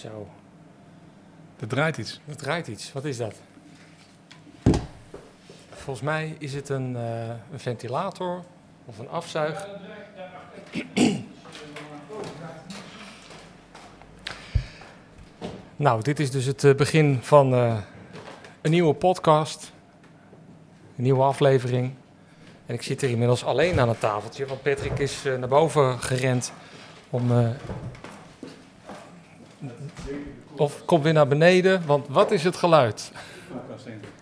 Zo, Er draait iets. er draait iets. Wat is dat? Volgens mij is het een, eh, een ventilator of een afzuig. Nou, dit is dus het eh, begin van eh, een nieuwe podcast. Een nieuwe aflevering. En ik zit hier inmiddels alleen aan het tafeltje, want Patrick is naar boven gerend om. Of komt weer naar beneden, want wat is het geluid?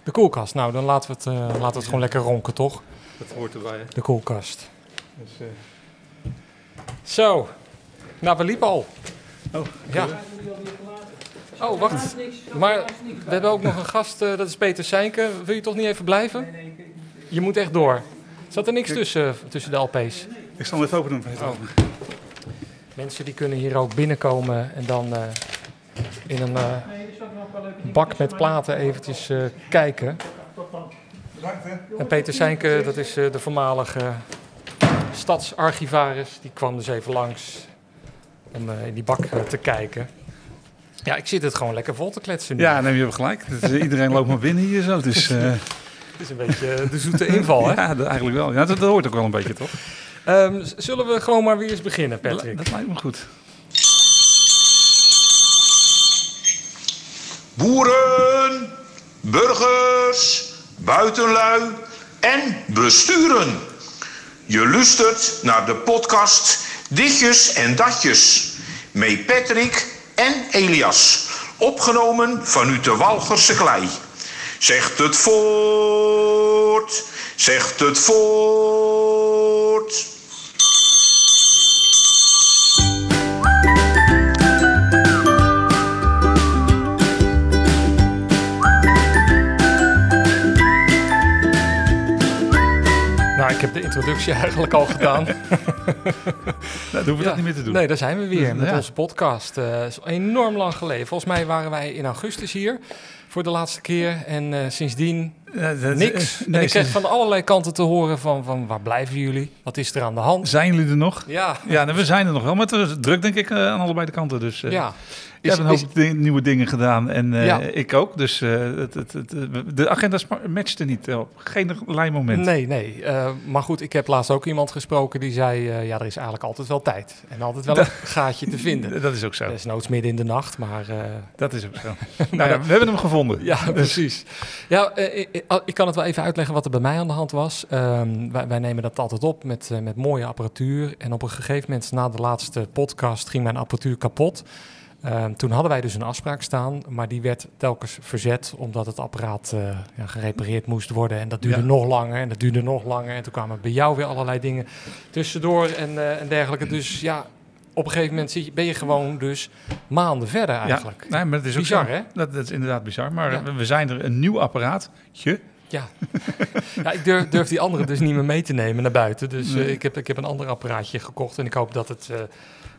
De koelkast. Nou, dan laten we het, eh, laten we het gewoon lekker ronken, toch? Dat hoort erbij. hè. De koelkast. Dus, eh, Zo. Nou, we liepen al. oh, Ja. Oh, wacht. Maar we hebben ook nog een gast, eh, dat is Peter Seinke. Wil je toch niet even blijven? Je moet echt door. Zat er niks tussen, tussen de LP's? ik zal even open doen. Peter. Oh. Mensen die kunnen hier ook binnenkomen en dan eh, in een eh, bak met platen eventjes eh, kijken. En Peter Seinke, dat is eh, de voormalige stadsarchivaris, die kwam dus even langs om in die bak te kijken. Ja, ik zit het gewoon lekker vol te kletsen nu. Ja, neem je hebt gelijk. Dus, iedereen loopt maar binnen hier zo. Dus, Het is een beetje de zoete inval, hè? ja, dat, eigenlijk wel. Ja, dat, dat hoort ook wel een beetje, toch? Ehm, zullen we gewoon maar weer eens beginnen, Dat, Patrick? dat lijkt me goed. Boeren, burgers, buitenlui en besturen. Je luistert naar de podcast Ditjes en Datjes. Met Patrick en Elias. Opgenomen vanuit de Walgerse klei. Zegt het voort, zegt het voort. Introductie eigenlijk al gedaan. Nou, dan hoeven we Ja. dat niet meer te doen. Nee, daar zijn we weer met Ja. onze podcast. Eh, is enorm lang geleden. Volgens mij waren wij in augustus hier voor de laatste keer. En eh, sindsdien Ja, dat- niks. eh, en ik kreeg van allerlei kanten te horen van, van waar blijven jullie? Wat is er aan de hand? Zijn jullie er nog? Ja, Ja, nou, we zijn er nog wel. Maar het is druk, denk ik, aan allebei de kanten. Dus, ja. Je hebt een hoop nieuwe dingen gedaan en eh, Ja. ik ook. Dus eh, het, het, het, de agenda matchte niet op geen lijn moment. Nee, nee. Eh, maar goed, ik heb laatst ook iemand gesproken die zei... eh, ja, er is eigenlijk altijd wel tijd. En altijd wel een gaatje te vinden. Dat is ook zo. Desnoods midden in de nacht, maar... eh, Dat is ook zo. nou ja, we hebben hem gevonden. Ja, precies. Ja, eh, ik, kan het wel even uitleggen wat er bij mij aan de hand was. Ehm, wij, wij nemen dat altijd op met, eh, met mooie apparatuur. En op een gegeven moment, na de laatste podcast, ging mijn apparatuur kapot. Ehm, toen hadden wij dus een afspraak staan, maar die werd telkens verzet omdat het apparaat eh, ja, gerepareerd moest worden. En dat duurde Ja. nog langer en dat duurde nog langer. En toen kwamen bij jou weer allerlei dingen tussendoor en, eh, en dergelijke. Dus ja, op een gegeven moment ben je gewoon dus maanden verder eigenlijk. Ja, nee, maar het is ook Bizar, hè? Dat, dat is inderdaad bizar. Maar Ja. we- zijn er een nieuw apparaatje. Ja. ja, ik durf, durf die andere dus niet meer mee te nemen naar buiten. Dus eh, Nee. ik, heb, ik heb een ander apparaatje gekocht en ik hoop dat het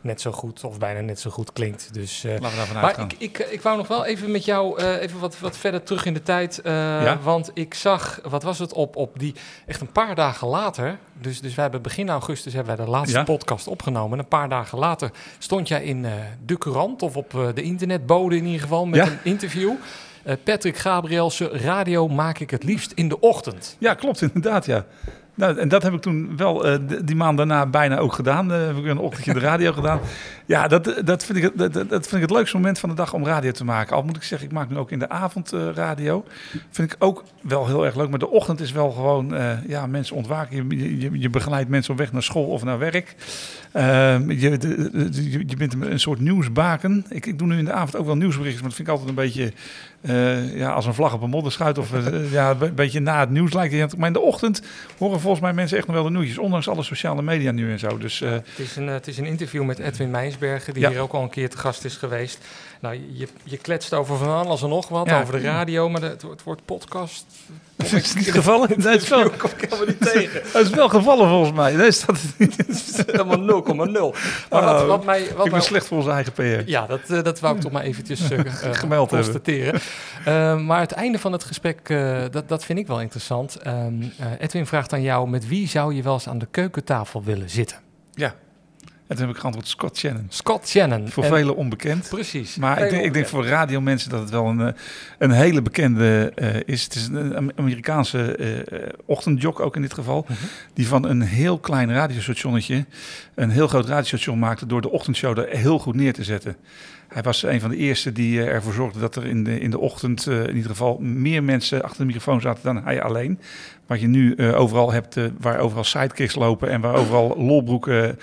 net zo goed of bijna net zo goed klinkt. Dus, Laten we daarvan maar ik, ik, ik wou nog wel even met jou eh, even wat, wat verder terug in de tijd. eh, Ja? Want ik zag, wat was het, op, op die, echt een paar dagen later. Dus, dus wij hebben begin augustus hebben wij de laatste Ja. podcast opgenomen. En een paar dagen later stond jij in de Courant of op de internetbode in ieder geval met Ja. een interview. Patrick Gabrielsen, radio maak ik het liefst in de ochtend. Ja, klopt inderdaad, ja. Nou, en dat heb ik toen wel eh, die maand daarna bijna ook gedaan. Eh, heb ik een ochtendje de radio gedaan. Ja, dat, dat, vind ik, het- dat, dat vind ik het leukste moment van de dag om radio te maken. Al moet ik zeggen, ik maak nu ook in de avond eh, radio. Vind ik ook wel heel erg leuk. Maar de ochtend is wel gewoon, eh, ja, mensen ontwaken. Je, je, je begeleidt mensen op weg naar school of naar werk. Ehm, je, de- de- je, je bent een soort nieuwsbaken. Ik, ik doe nu in de avond ook wel nieuwsberichten, maar dat vind ik altijd een beetje eh, ja, als een vlag op een modderschuit. Of eh, ja, een beetje na het nieuws lijkt het. Maar in de ochtend horen volgens mij mensen echt nog wel de nieuwtjes. Ondanks alle sociale media nu en zo. Dus eh, Het is een, het is een interview met Edwin Meinsbergen, die Ja. hier ook al een keer te gast is geweest. Nou, je, je kletst over van alles en nog wat, Ja. over de radio, maar de, het, het woord podcast... is het niet gevallen? Nee, het is wel, kom ik helemaal niet tegen. het is wel gevallen volgens mij. Nee, staat. Helemaal 0,0. Maar wat, Oh, wat mij... Wat Ik ben slecht voor onze eigen PR. ja, dat, eh, dat wou ik toch maar eventjes eh, Gemeld hebben. constateren. Maar het einde van het gesprek, dat, dat vind ik wel interessant. Ehm, eh, Edwin vraagt aan jou, met wie zou je wel eens aan de keukentafel willen zitten? Ja. En toen heb ik geantwoord Scott Shannon. Scott Shannon. Voor En- velen onbekend. Precies. Maar ik denk, ik denk voor radiomensen dat het wel een, eh, een hele bekende eh, is. Het is een Am- Amerikaanse eh ochtendjok ook in dit geval. Mhm. Die van een heel klein radiostationnetje een heel groot radiostation maakte door de ochtendshow er heel goed neer te zetten. Hij was een van de eerste die ervoor zorgde dat er in de, in de ochtend in ieder geval meer mensen achter de microfoon zaten dan hij alleen. Wat je nu overal hebt, waar overal sidekicks lopen en waar overal lolbroeken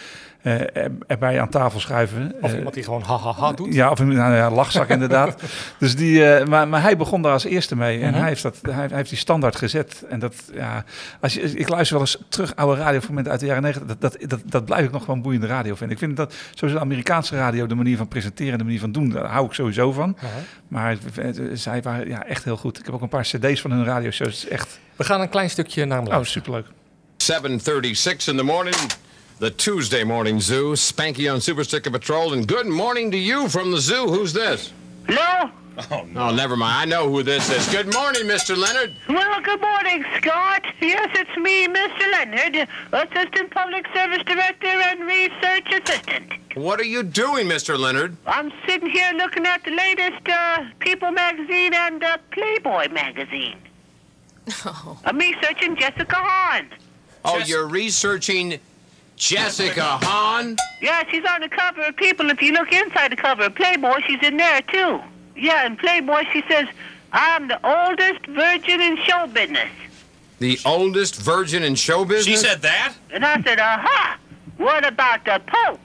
erbij aan tafel schuiven. Of Eh, iemand die gewoon ha ha ha doet. ja, of een nou ja, lachzak inderdaad. Dus die, eh, maar, maar hij begon daar als eerste mee. En Mhm. hij, heeft dat, hij, hij heeft die standaard gezet. En dat, ja, als je, ik luister wel eens terug oude radiofragmenten uit de jaren negentig. Dat, dat, dat, dat blijf ik nog gewoon boeiende radio vinden. Ik vind dat sowieso de Amerikaanse radio, de manier van presenteren, de manier van doen, daar hou ik sowieso van. Ja. Maar zij waren ja, echt heel goed. Ik heb ook een paar cd's van hun radioshows. Echt, We gaan een klein stukje naar hem oh, luisteren. superleuk. 7:36 in the morning. The Tuesday morning zoo. Spanky on Super Sticker Patrol. And good morning to you from the zoo. Who's this? Hello? Oh, no, Oh, never mind. I know who this is. Good morning, Mr. Leonard. Well, good morning, Scott. Yes, it's me, Mr. Leonard, Assistant Public Service Director and Research Assistant. What are you doing, Mr. Leonard? I'm sitting here looking at the latest uh, People magazine and uh, Playboy magazine. Oh. I'm researching Jessica Hahn. Oh, you're researching Jessica Hahn? Yeah, she's on the cover of People. If you look inside the cover of Playboy, she's in there too. Yeah, in Playboy, she says, I'm the oldest virgin in show business. The oldest virgin in show business? She said that? And I said, aha, what about the Pope?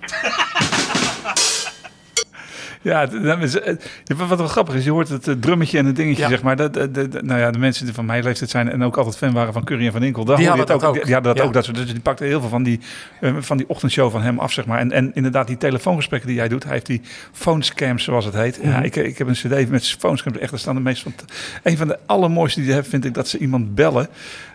Ja, is, eh, wat wel grappig is, je hoort het eh, drummetje en het dingetje, Ja. zeg maar. Dat, dat- dat- nou ja, de mensen die van mijn leeftijd zijn en ook altijd fan waren van Curry en Van Inkel, daar Die het hadden ook. dat ook. Die hadden dat Ja. ook. Dat soort, dus die pakte heel veel van die, eh, van die ochtendshow van hem af, zeg maar. En, en inderdaad, die telefoongesprekken die jij doet, hij heeft die phonescams, zoals het heet. Mhm. Ja, ik, ik heb een cd met phonescams, echt, daar staan de meest van... Een van de allermooiste die je hebt, vind ik dat ze iemand bellen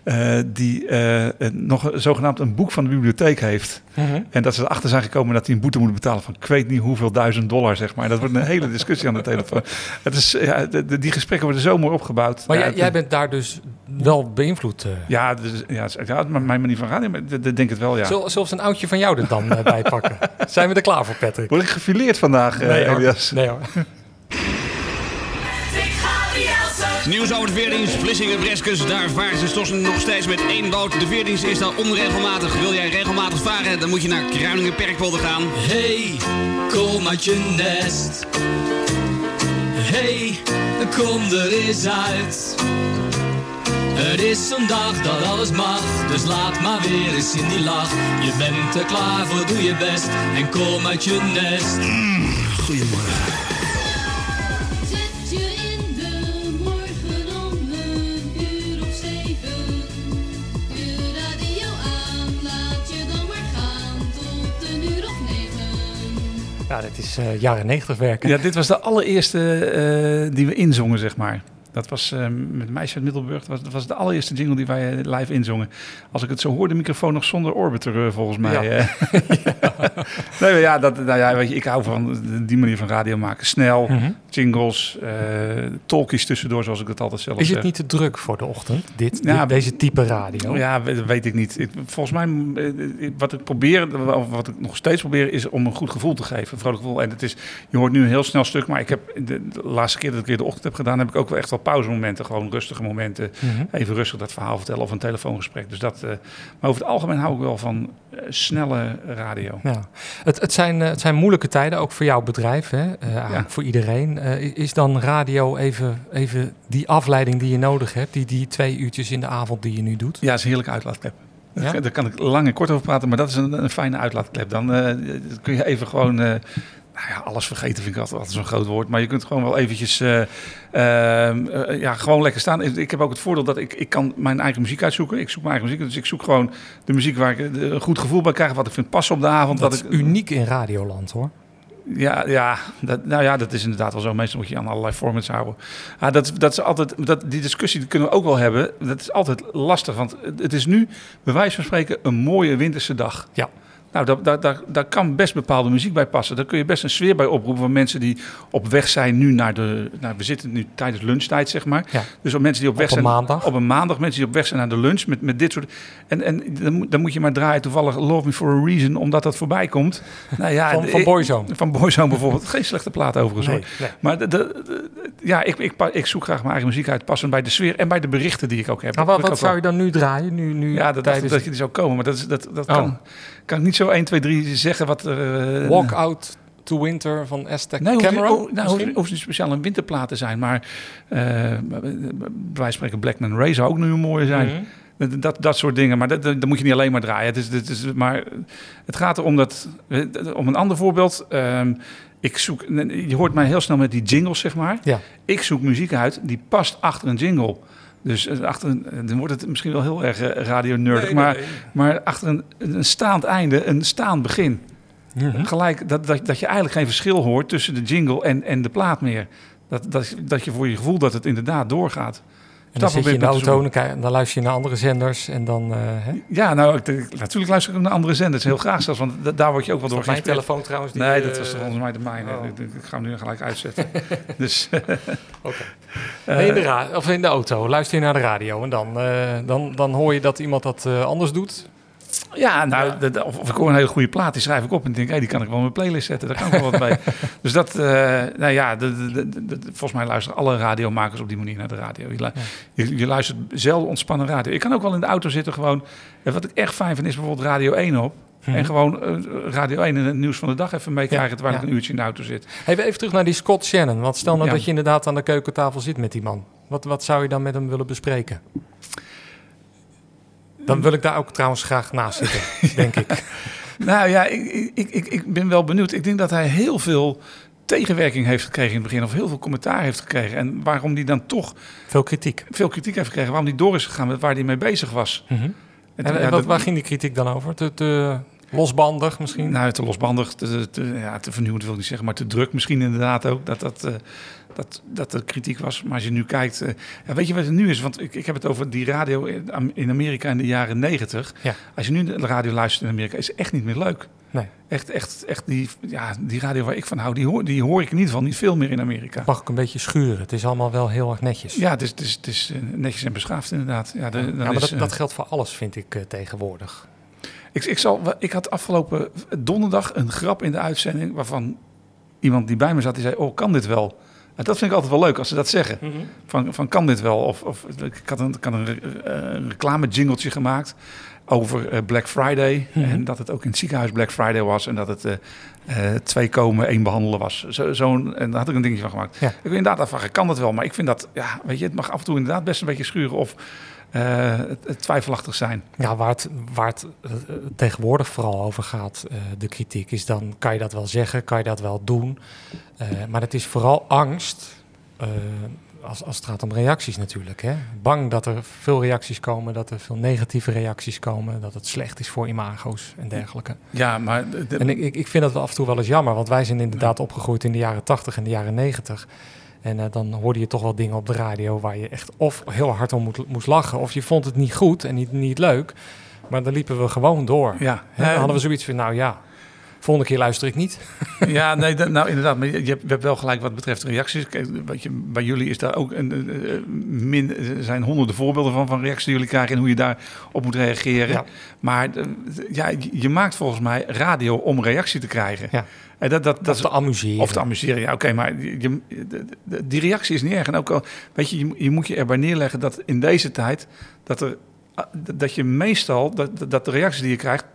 eh, die eh, nog zogenaamd een boek van de bibliotheek heeft. Mhm. En dat ze erachter zijn gekomen dat hij een boete moet betalen van ik weet niet hoeveel duizend dollar, zeg maar. Dat wordt een hele discussie aan de telefoon. Het is, ja, de- de- die gesprekken worden zo mooi opgebouwd. Maar ja, jij, bent daar dus wel beïnvloed. eh. Ja, dus, ja, ja, mijn manier van maar ik denk het wel, ja. We een oudje van jou er dan bij pakken? Zijn we er klaar voor, Patrick? Word ik gefileerd vandaag, Nee. Elias? Nee hoor. Nieuws over de veerdienst, Vlissingen, Breskes. Daar varen ze toch nog steeds met één boot. De veerdienst is dan onregelmatig. Wil jij regelmatig varen, dan moet je naar Kruiningen Perkwolde gaan. Hey, kom uit je nest. Hey, kom er eens uit. Het is een dag dat alles mag, dus laat maar weer eens in die lach. Je bent er klaar voor, doe je best en kom uit je nest. Goedemorgen. Ja, dit is eh, jaren 90 werken. Ja, dit was de allereerste eh, die we inzongen, zeg maar. Dat was eh, met Meisje uit Middelburg. Dat was, dat was de allereerste jingle die wij eh, live inzongen. Als ik het zo hoor, de microfoon nog zonder orbiter, eh, volgens mij. Ja. nee, maar ja, dat, nou ja, weet je, ik hou van die manier van radio maken. Snel, Mhm. jingles, eh talkies tussendoor, zoals ik dat altijd zelf Is zeg. het niet te druk voor de ochtend, dit, Ja, dit- deze type radio? Ja, we- weet ik niet. Ik, volgens mij, wat ik probeer, of wat ik nog steeds probeer, is om een goed gevoel te geven. Een vrolijk gevoel. En het is, je hoort nu een heel snel stuk, maar ik heb de, de laatste keer dat ik weer de ochtend heb gedaan, heb ik ook wel echt wel pauzemomenten. Gewoon rustige momenten. Mhm. Even rustig dat verhaal vertellen of een telefoongesprek. Dus dat, eh, maar over het algemeen hou ik wel van eh, snelle radio. Ja. Het, het, zijn, eh, het zijn moeilijke tijden, ook voor jouw bedrijf, hè? Ja. voor iedereen. Is dan radio even, even die afleiding die je nodig hebt, die, die twee uurtjes in de avond die je nu doet? Ja, is een heerlijke uitlaatklep. Ja? Daar kan ik lang en kort over praten, maar dat is een, een fijne uitlaatklep. Dan kun je even gewoon, nou ja, alles vergeten vind ik altijd, altijd zo'n groot woord. Maar je kunt gewoon wel eventjes, eh, ehm, eh, ja, gewoon lekker staan. Ik heb ook het voordeel dat ik, ik kan mijn eigen muziek uitzoeken. Ik zoek mijn eigen muziek, dus ik zoek gewoon de muziek waar ik een goed gevoel bij krijg. Wat ik vind passen op de avond. Dat wat is ik, uniek in radioland, hoor. Ja, ja dat, nou ja, dat is inderdaad wel zo. Meestal moet je aan allerlei formats houden. Ah, dat, dat is altijd, dat, die discussie die kunnen we ook wel hebben. Dat is altijd lastig, want het is nu, bij wijze van spreken, een mooie winterse dag. Ja. Nou, daar, daar, daar, daar kan best bepaalde muziek bij passen. Daar kun je best een sfeer bij oproepen van mensen die op weg zijn nu naar de... Nou, we zitten nu tijdens lunchtijd, zeg maar. Ja. Dus op mensen die op weg Op een zijn... maandag. Op een maandag, mensen die op weg zijn naar de lunch met, met dit soort... En, en dan, moet- dan moet je maar draaien toevallig Love Me For A Reason, omdat dat voorbij komt. Nou ja, Van- van Boyzone. Van Boyzone bijvoorbeeld. Geen slechte plaat overigens Nee. Maar de, de- de- ja, ik, ik, ik zoek graag mijn eigen muziek uit, passend bij de sfeer en bij de berichten die ik ook heb. Maar wat, zou je dan nu draaien? Nu, nu ja, dat, dat, tijdens dat je die zou komen. Maar dat, is, dat, dat Oh. kan, kan ik niet zo 1, 2, 3 zeggen wat er... eh, Walk Out to Winter van Aztec Nee, hoeft, Cameron? oh, nou, hoeft, niet speciaal een winterplaat te zijn. Maar eh wij spreken Blackman Ray zou ook nu een mooie zijn. Mhm. Dat, dat, dat soort dingen. Maar dat, dat, moet je niet alleen maar draaien. Het, is, het, is, maar het gaat erom dat... Om een ander voorbeeld. ehm, ik zoek... Je hoort mij heel snel met die jingles, zeg maar. Ja. Ik zoek muziek uit die past achter een jingle. Dus achter een, dan wordt het misschien wel heel erg eh, radio-nerdig. Nee, maar, nee. maar achter een, een staand einde, een staand begin. Mhm. Gelijk dat, dat, dat je eigenlijk geen verschil hoort tussen de jingle en, en de plaat meer. Dat, dat, dat je voor je gevoel dat het inderdaad doorgaat. En dan zit je in de auto, dan, kijk- dan luister je naar andere zenders en dan... eh hè? Ja, nou, ik, natuurlijk luister ik ook naar andere zenders. Heel graag zelfs, want da- daar word je ook wel door mijn telefoon trouwens? Die, Nee, eh, dat was volgens mij de mijne. oh. Ik, ik ga hem nu gelijk uitzetten. dus, Oké. eh, Nee, in, de of in de auto, luister je naar de radio en dan, dan, dan hoor je dat iemand dat anders doet. Ja, nou, dat- of, of ik hoor een hele goede plaat, die schrijf ik op en denk, hé, die kan ik wel in mijn playlist zetten. Daar kan ik wel wat mee. Dus dat, eh, nou ja, de, de, de- de- volgens mij luisteren alle radiomakers op die manier naar de radio. Je, lu- je, je luistert zelden ontspannen radio. Ik kan ook wel in de auto zitten gewoon. En wat ik echt fijn vind is bijvoorbeeld Radio 1 op. En gewoon eh, Radio 1 en het nieuws van de dag even meekrijgen terwijl Mhm. ja. ik een uurtje in de auto zit. Hey, even terug naar die Scott Shannon. Want stel nou dat je inderdaad aan de keukentafel zit met die man. Wat, wat zou je dan met hem willen bespreken? Dan wil ik daar ook trouwens graag naast zitten, denk ik. Nou ja, ik, ik, ik, ik ben wel benieuwd. Ik denk dat hij heel veel tegenwerking heeft gekregen in het begin. Of heel veel commentaar heeft gekregen. En waarom die dan toch Veel kritiek. veel kritiek heeft gekregen. Waarom die door is gegaan met waar hij mee bezig was. Mhm. En, En, ja, en wat, waar ging die kritiek dan over? Te, te losbandig misschien? Nou, te losbandig, te, te, ja, te vernieuwend wil ik niet zeggen, maar te druk misschien inderdaad ook. Dat, dat, eh, dat, dat er kritiek was. Maar als je nu kijkt, eh, ja, weet je wat het nu is? Want ik, ik heb het over die radio in Am- in Amerika in de jaren negentig. Ja. Als je nu de radio luistert in Amerika, is echt niet meer leuk. Nee. Echt, echt, echt die, ja, die radio waar ik van hou, die hoor, die hoor ik in ieder geval niet veel meer in Amerika. Mag ik een beetje schuren? Het is allemaal wel heel erg netjes. Ja, het is, het is, het is eh, netjes en beschaafd inderdaad. Ja, de, Ja, maar is, dat, eh, dat geldt voor alles, vind ik, tegenwoordig. Ik, ik, zal, ik had afgelopen donderdag een grap in de uitzending waarvan iemand die bij me zat, die zei, oh, kan dit wel? Dat vind ik altijd wel leuk als ze dat zeggen. Van, van kan dit wel? Of, of ik had een, had een, eh, een reclame jingletje gemaakt over eh, Black Friday. Mhm. En dat het ook in het ziekenhuis Black Friday was. En dat het eh, twee komen, één behandelen was. Zo, zo'n, en daar had ik een dingetje van gemaakt. Ja. Ik wil inderdaad afvragen, kan dat wel? Maar ik vind dat, ja, weet je, het mag af en toe inderdaad best een beetje schuren of eh, het, twijfelachtig zijn. Ja, waar het, waar het eh, tegenwoordig vooral over gaat, eh, de kritiek, is dan kan je dat wel zeggen, kan je dat wel doen. Maar het is vooral angst, als, als het gaat om reacties natuurlijk. Hè? Bang dat er veel reacties komen, dat er veel negatieve reacties komen, dat het slecht is voor imago's en dergelijke. Ja, maar de- En ik, ik, ik vind dat wel af en toe wel eens jammer, want wij zijn inderdaad opgegroeid in de jaren 80 en de jaren 90. En eh, dan hoorde je toch wel dingen op de radio waar je echt of heel hard om moet, moest lachen, of je vond het niet goed en niet, niet leuk. Maar dan liepen we gewoon door. ja, dan hadden we zoiets van, nou ja, volgende keer luister ik niet. Ja, nee, dat- nou inderdaad. Maar je, hebt, wel gelijk wat betreft reacties. Kijk, wat je, bij jullie is daar ook een, min, zijn honderden voorbeelden van, van reacties die jullie krijgen en hoe je daarop moet reageren. Ja. Maar eh, ja, je- maakt volgens mij radio om reactie te krijgen. Ja. En dat, dat, dat Of te amuseren. Of te amuseren, ja, oké, maar je, die reactie is niet erg. En ook al, weet je, je, je moet je erbij neerleggen dat in deze tijd, dat, er, dat je meestal, dat, dat de reactie die je krijgt,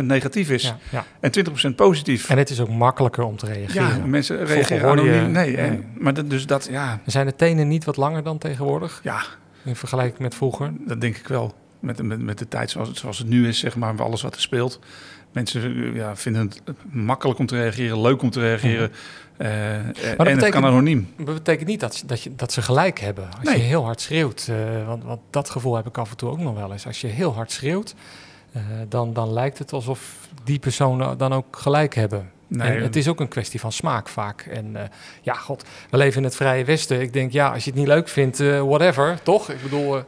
80% negatief is ja, ja. en 20% positief. En het is ook makkelijker om te Ja, reageren. mensen Vroeger reageren anoniem. Nee, maar dat, dus dat, ja, Zijn de tenen niet wat langer dan tegenwoordig, ja, in vergelijking met vroeger? dat denk ik wel. Met, met, met de tijd zoals het, zoals het nu is, zeg maar, alles wat er speelt. Mensen ja, vinden het makkelijk om te reageren, leuk om te reageren. Eh, en het betekent- kan anoniem. Dat betekent niet dat, ze- dat, je, dat ze gelijk hebben. Als Nee. je heel hard schreeuwt, eh, want, want dat gevoel heb ik af en toe ook nog wel eens. Als je heel hard schreeuwt, eh, dan, dan lijkt het alsof die personen dan ook gelijk hebben. Nee, en het is ook een kwestie van smaak vaak. En ja, god, we leven in het Vrije Westen. Ik denk, ja, als je het niet leuk vindt, whatever, toch? Ik bedoel,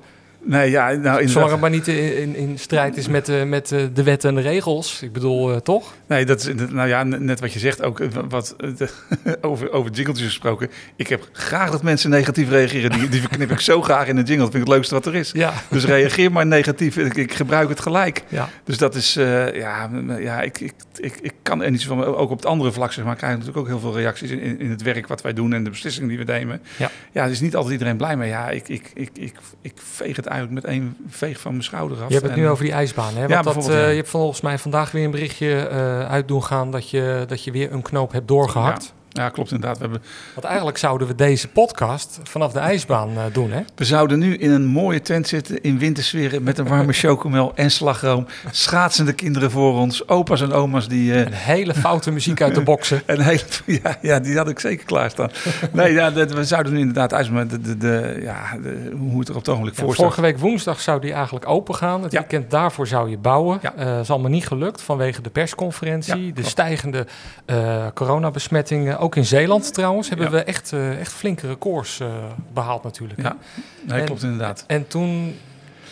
Nee, ja, nou. Zolang het maar niet in, in, strijd is met, de met eh, de wetten en de regels. Ik bedoel, eh, toch? Nee, dat is nou ja, net wat je zegt ook eh, wat eh, de- over over jingletjes gesproken. Ik heb graag dat mensen negatief reageren. Die, die verknip ik zo graag in een jingle. Dat vind ik het leukste wat er is. Ja. Dus reageer maar negatief. Ik, ik gebruik het gelijk. Ja. Dus dat is, eh, ja, ja ik, ik, ik, ik kan er niet zo van. Ook op het andere vlak, zeg maar, krijg ik natuurlijk ook heel veel reacties in, in, in het werk wat wij doen en de beslissingen die we nemen. Ja. ja, er is niet altijd iedereen blij mee. Ja, ik, ik, ik, ik, ik veeg het eigenlijk met één veeg van mijn schouder af. Je hebt het En, nu over die ijsbaan. Hè? Want Ja, dat, eh, ja. Je hebt volgens mij vandaag weer een berichtje eh uit doen gaan dat je, dat je weer een knoop hebt doorgehakt. Ja, klopt inderdaad. We, hebben, Want eigenlijk zouden we deze podcast vanaf de ijsbaan eh, doen. Hè? we zouden nu in een mooie tent zitten in wintersferen met een warme chocomel en slagroom. Schaatsende kinderen voor ons, opa's en oma's die... eh, Een hele foute muziek uit de boksen. Een hele, ja, ja, die had ik zeker klaarstaan. Nee, ja, dat, we zouden nu inderdaad maar de, de, de, ja, de, hoe het er op het ogenblik Ja, voor staat. vorige week woensdag zou die eigenlijk open gaan. Het Ja. weekend daarvoor zou je bouwen. Ja. Eh is allemaal niet gelukt vanwege de persconferentie. De stijgende coronabesmettingen. Ook in Zeeland trouwens hebben Ja. we echt, eh, echt flinke records eh, behaald natuurlijk. Ja, nee, En- klopt inderdaad. En toen,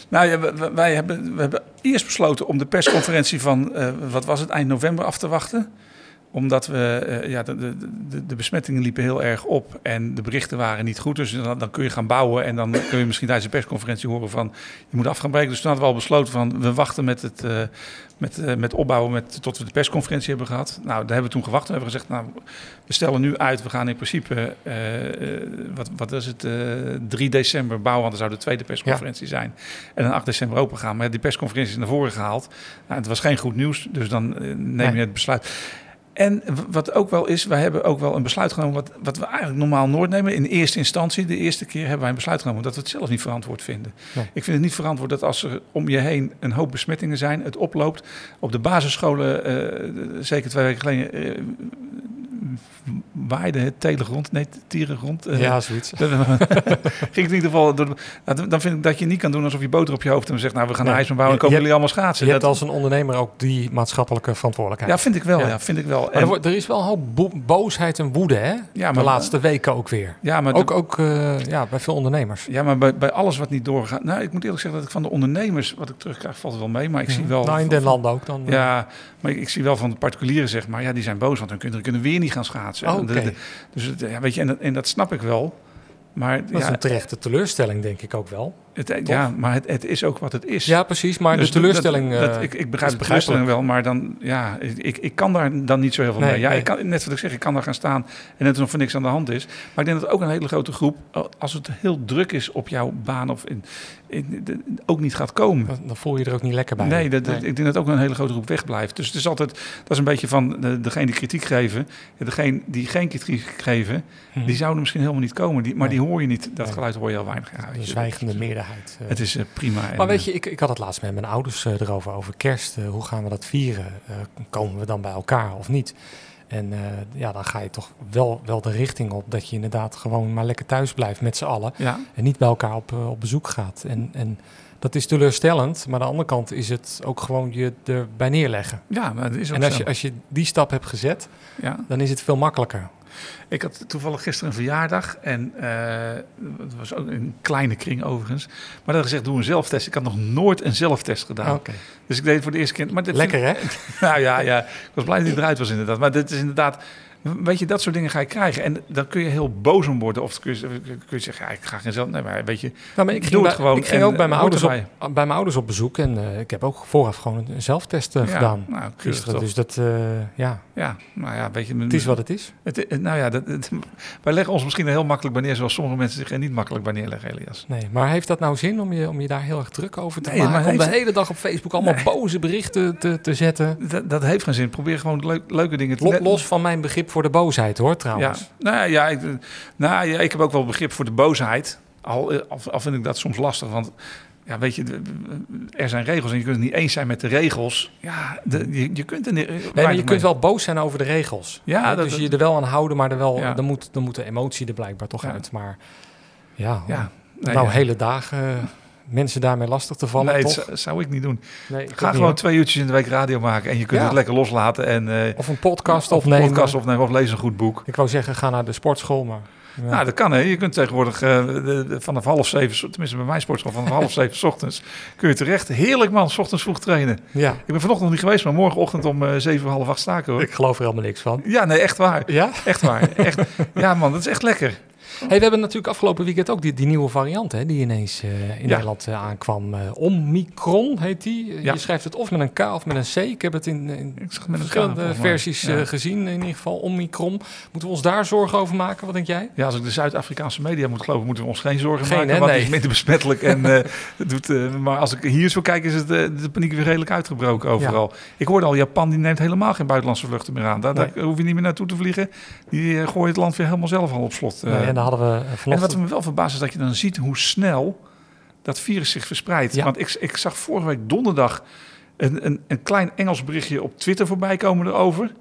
Nou ja, wij hebben, we hebben eerst besloten om de persconferentie van, eh, wat was het, eind november af te wachten. Omdat we, eh, ja, de, de, de, besmettingen liepen heel erg op en de berichten waren niet goed. Dus dan, dan kun je gaan bouwen en dan kun je misschien tijdens de persconferentie horen van, je moet af gaan breken. Dus toen hadden we al besloten van, we wachten met het, eh, met, eh, met opbouwen met, tot we de persconferentie hebben gehad. Nou, daar hebben we toen gewacht. We hebben gezegd, nou, we stellen nu uit, we gaan in principe, eh, eh, wat, wat is het, eh 3 december bouwen, want dan zou de tweede persconferentie zijn. En dan 8 december open gaan. Maar die persconferentie is naar voren gehaald. Nou, het was geen goed nieuws, dus dan neem Nee. je het besluit. En wat ook wel is, wij hebben ook wel een besluit genomen, wat, wat we eigenlijk normaal nooit nemen. In eerste instantie, de eerste keer hebben wij een besluit genomen dat we het zelf niet verantwoord vinden. Ik vind het niet verantwoord dat als er om je heen een hoop besmettingen zijn, het oploopt. Op de basisscholen, eh, zeker twee weken geleden, eh, waaide het telengrond, nee, tierengrond. eh, ja, zoiets. Ging het in ieder geval. door de- nou, dan vind ik dat je niet kan doen alsof je boter op je hoofd hebt en zegt: Nou, we gaan Nee. een ijsbaan bouwen en Je- komen je jullie allemaal schaatsen. Je hebt Dat- als een ondernemer ook die maatschappelijke verantwoordelijkheid. ja, vind ik wel. Ja. Ja. vind ik wel. Maar En- er, wordt- er is wel een hoop bo- boosheid en woede, hè? ja, de maar, laatste weken ook weer. Ja, maar, Ook, ook eh, ja, bij veel ondernemers. ja, maar bij, bij alles wat niet doorgaat. Nou, ik moet eerlijk zeggen dat ik van de ondernemers wat ik terugkrijg, valt wel mee. Maar ik zie wel. Nou, in den landen ook dan. eh. Ja, maar ik, ik zie wel van de particulieren zeg maar, ja, die zijn boos, want hun kinderen kunnen weer niet gaan schaatsen. Oh, de- dus ja, weet je, en dat, en dat snap ik wel. Maar Dat is ja, een terechte teleurstelling, denk ik ook wel. Het, ja, maar het, het is ook wat het is. Ja, precies. Maar Dus de teleurstelling... Dat, dat- eh, ik, ik begrijp de teleurstelling wel, maar dan, ja, ik, ik kan daar dan niet zo heel veel Nee, mee. Ja, nee. ik kan, net wat ik zeg, ik kan daar gaan staan en net alsof er niks aan de hand is. Maar ik denk dat ook een hele grote groep, als het heel druk is op jouw baan of in, in, de- ook niet gaat komen. dan- dan voel je er ook niet lekker bij. Nee, dat, ik denk dat ook een hele grote groep wegblijft. Dus het is altijd, dat is een beetje van de, degene die kritiek geven. Degene die geen kritiek geven, Mhm. die zouden misschien helemaal niet komen. Die, maar Nee. die hoor je niet. Dat Nee. geluid hoor je heel weinig. Ja, weet Een je, zwijgende meerderheid. Eh. Het is eh, prima. Maar weet je, ik, ik had het laatst met mijn ouders eh, erover, over kerst. Eh, hoe gaan we dat vieren? Eh, komen we dan bij elkaar of niet? En eh, ja, dan ga je toch wel, wel de richting op dat je inderdaad gewoon maar lekker thuis blijft met z'n allen. ja, En niet bij elkaar op, eh, op bezoek gaat. En, en dat is teleurstellend, maar aan de andere kant is het ook gewoon je erbij neerleggen. ja, maar dat is ook En als zo. je, als je die stap hebt gezet, ja. dan is het veel makkelijker. Ik had toevallig gisteren een verjaardag en eh, het was ook een kleine kring overigens. Maar dat gezegd, doe een zelftest. Ik had nog nooit een zelftest gedaan. Dus ik deed het voor de eerste keer. Maar dit Lekker hè? nou ja, ja, ik was blij dat hij eruit was inderdaad. Maar dit is inderdaad, weet je, dat soort dingen ga je krijgen. En dan kun je heel boos om worden. Of kun je, kun je zeggen, ja, ik ga geen zelf... Nee, maar weet je, Nou, maar ik ging, het bij, gewoon ik ging en, ook bij mijn, ouders op, bij mijn ouders op bezoek en eh, ik heb ook vooraf gewoon een, zelftest eh, Ja, gedaan nou, gisteren. toch. Dus dat, eh, ja, ja, nou ja, weet je... het is wat het is. Het, nou ja, dat, het- wij leggen ons misschien heel makkelijk bij neer... zoals sommige mensen zich er niet makkelijk bij neerleggen, Elias. Nee, maar heeft dat nou zin om je, om je daar heel erg druk over te Nee, maken? maar om de hele dag op Facebook allemaal boze berichten te, te zetten? Dat, dat heeft geen zin. Probeer gewoon leuk- leuke dingen te... Lo- Los van mijn begrip voor de boosheid hoor, Ja, trouwens. nou ja, ik, nou ja, ik heb ook wel begrip voor de boosheid. Al, al, al vind ik dat soms lastig, want ja, weet je, er zijn regels en je kunt het niet eens zijn met de regels. Ja, de, je, je kunt er niet. Nee, maar je kunt wel boos zijn over de regels. Ja, Hè, dat- dus je er wel aan houden, maar er wel, Ja. dan, moet, dan moet de emotie er blijkbaar toch Ja. uit. Maar ja, Ja, nee, nou ja. hele dagen eh, mensen daarmee lastig te vallen, nee, dat toch? zou- zou ik niet doen. Nee, Ga gewoon twee uurtjes in de week radio maken en je kunt Ja. het lekker loslaten en eh Of een podcast of een opnemen. podcast opnemen of lees een goed boek. Ik wou zeggen, ga naar de sportschool, maar Ja. Nou, dat kan hè. Je kunt tegenwoordig de- vanaf half zeven, tenminste bij mijn sportschool, vanaf half zeven 's ochtends, kun je terecht. Heerlijk man, 's ochtends vroeg trainen. ja, Ik ben vanochtend nog niet geweest, maar morgenochtend om eh, zeven, half acht sta ik hoor. ik geloof er helemaal niks van. Ja, nee, echt waar. Ja? Echt waar. Echt. Ja man, dat is echt lekker. Hey, we hebben natuurlijk afgelopen weekend ook die, die nieuwe variant hè, die ineens eh, in Ja. Nederland eh, aankwam. Eh, Omicron heet die. Ja. Je schrijft het of met een K of met een C. Ik heb het in, in het K, verschillende versies Ja. gezien, in ieder geval Omicron. Moeten we ons daar zorgen over maken? Wat denk jij? Ja, als ik de Zuid-Afrikaanse media moet geloven, moeten we ons geen zorgen Geen, maken. hè? want het Nee. is minder besmettelijk. En, het doet, maar als ik hier zo kijk, is het, de paniek weer redelijk uitgebroken overal. Ik hoorde al, Japan die neemt helemaal geen buitenlandse vluchten meer aan. Daar, daar hoef je niet meer naartoe te vliegen. Die gooien het land weer helemaal zelf al op slot. Nee, en dan hadden we eh, en wat me wel verbaast is dat je dan ziet hoe snel dat virus zich verspreidt. Ja. Want ik, ik zag vorige week donderdag een, een, een klein Engels berichtje op Twitter voorbij komen erover.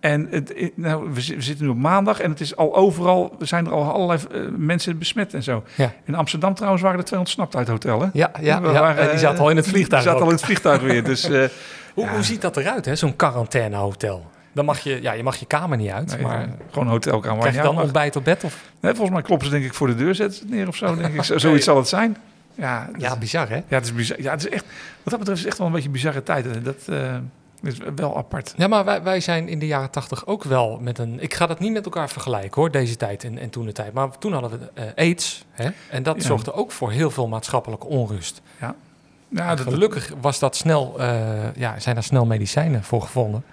En het, het- nou, we, zi- we zitten nu op maandag en het is al overal, er zijn er al allerlei eh, mensen besmet en zo. Ja. In Amsterdam trouwens waren er 200 snapt uit het hotel. Hè? Ja, ja, We ja. waren, en die zaten al in het eh, vliegtuig. Die zaten ook. al in het vliegtuig weer. Dus eh, Hoe, hoe ziet dat eruit, hè? zo'n quarantainehotel? Dan mag je, ja, je mag je kamer niet uit, nee, maar gewoon een hotelkamer. krijg je Ja, dan ontbijt op bed? Of? nee, volgens mij kloppen ze denk ik voor de deur, zetten ze het neer of zo. Denk ik. Zo- Zoiets zal het zijn. Ja, Ja, bizar hè? Ja, het is bizar. Ja, het is echt, wat dat betreft is het echt wel een beetje een bizarre tijd. Dat eh, is wel apart. Ja, maar wij, wij zijn in de jaren tachtig ook wel met een... Ik ga dat niet met elkaar vergelijken hoor, deze tijd en, en toen de tijd. Maar toen hadden we eh, AIDS. Hè? En dat Ja. zorgde ook voor heel veel maatschappelijke onrust. Ja, dat, Gelukkig was dat snel, eh, ja, zijn er snel medicijnen voor gevonden.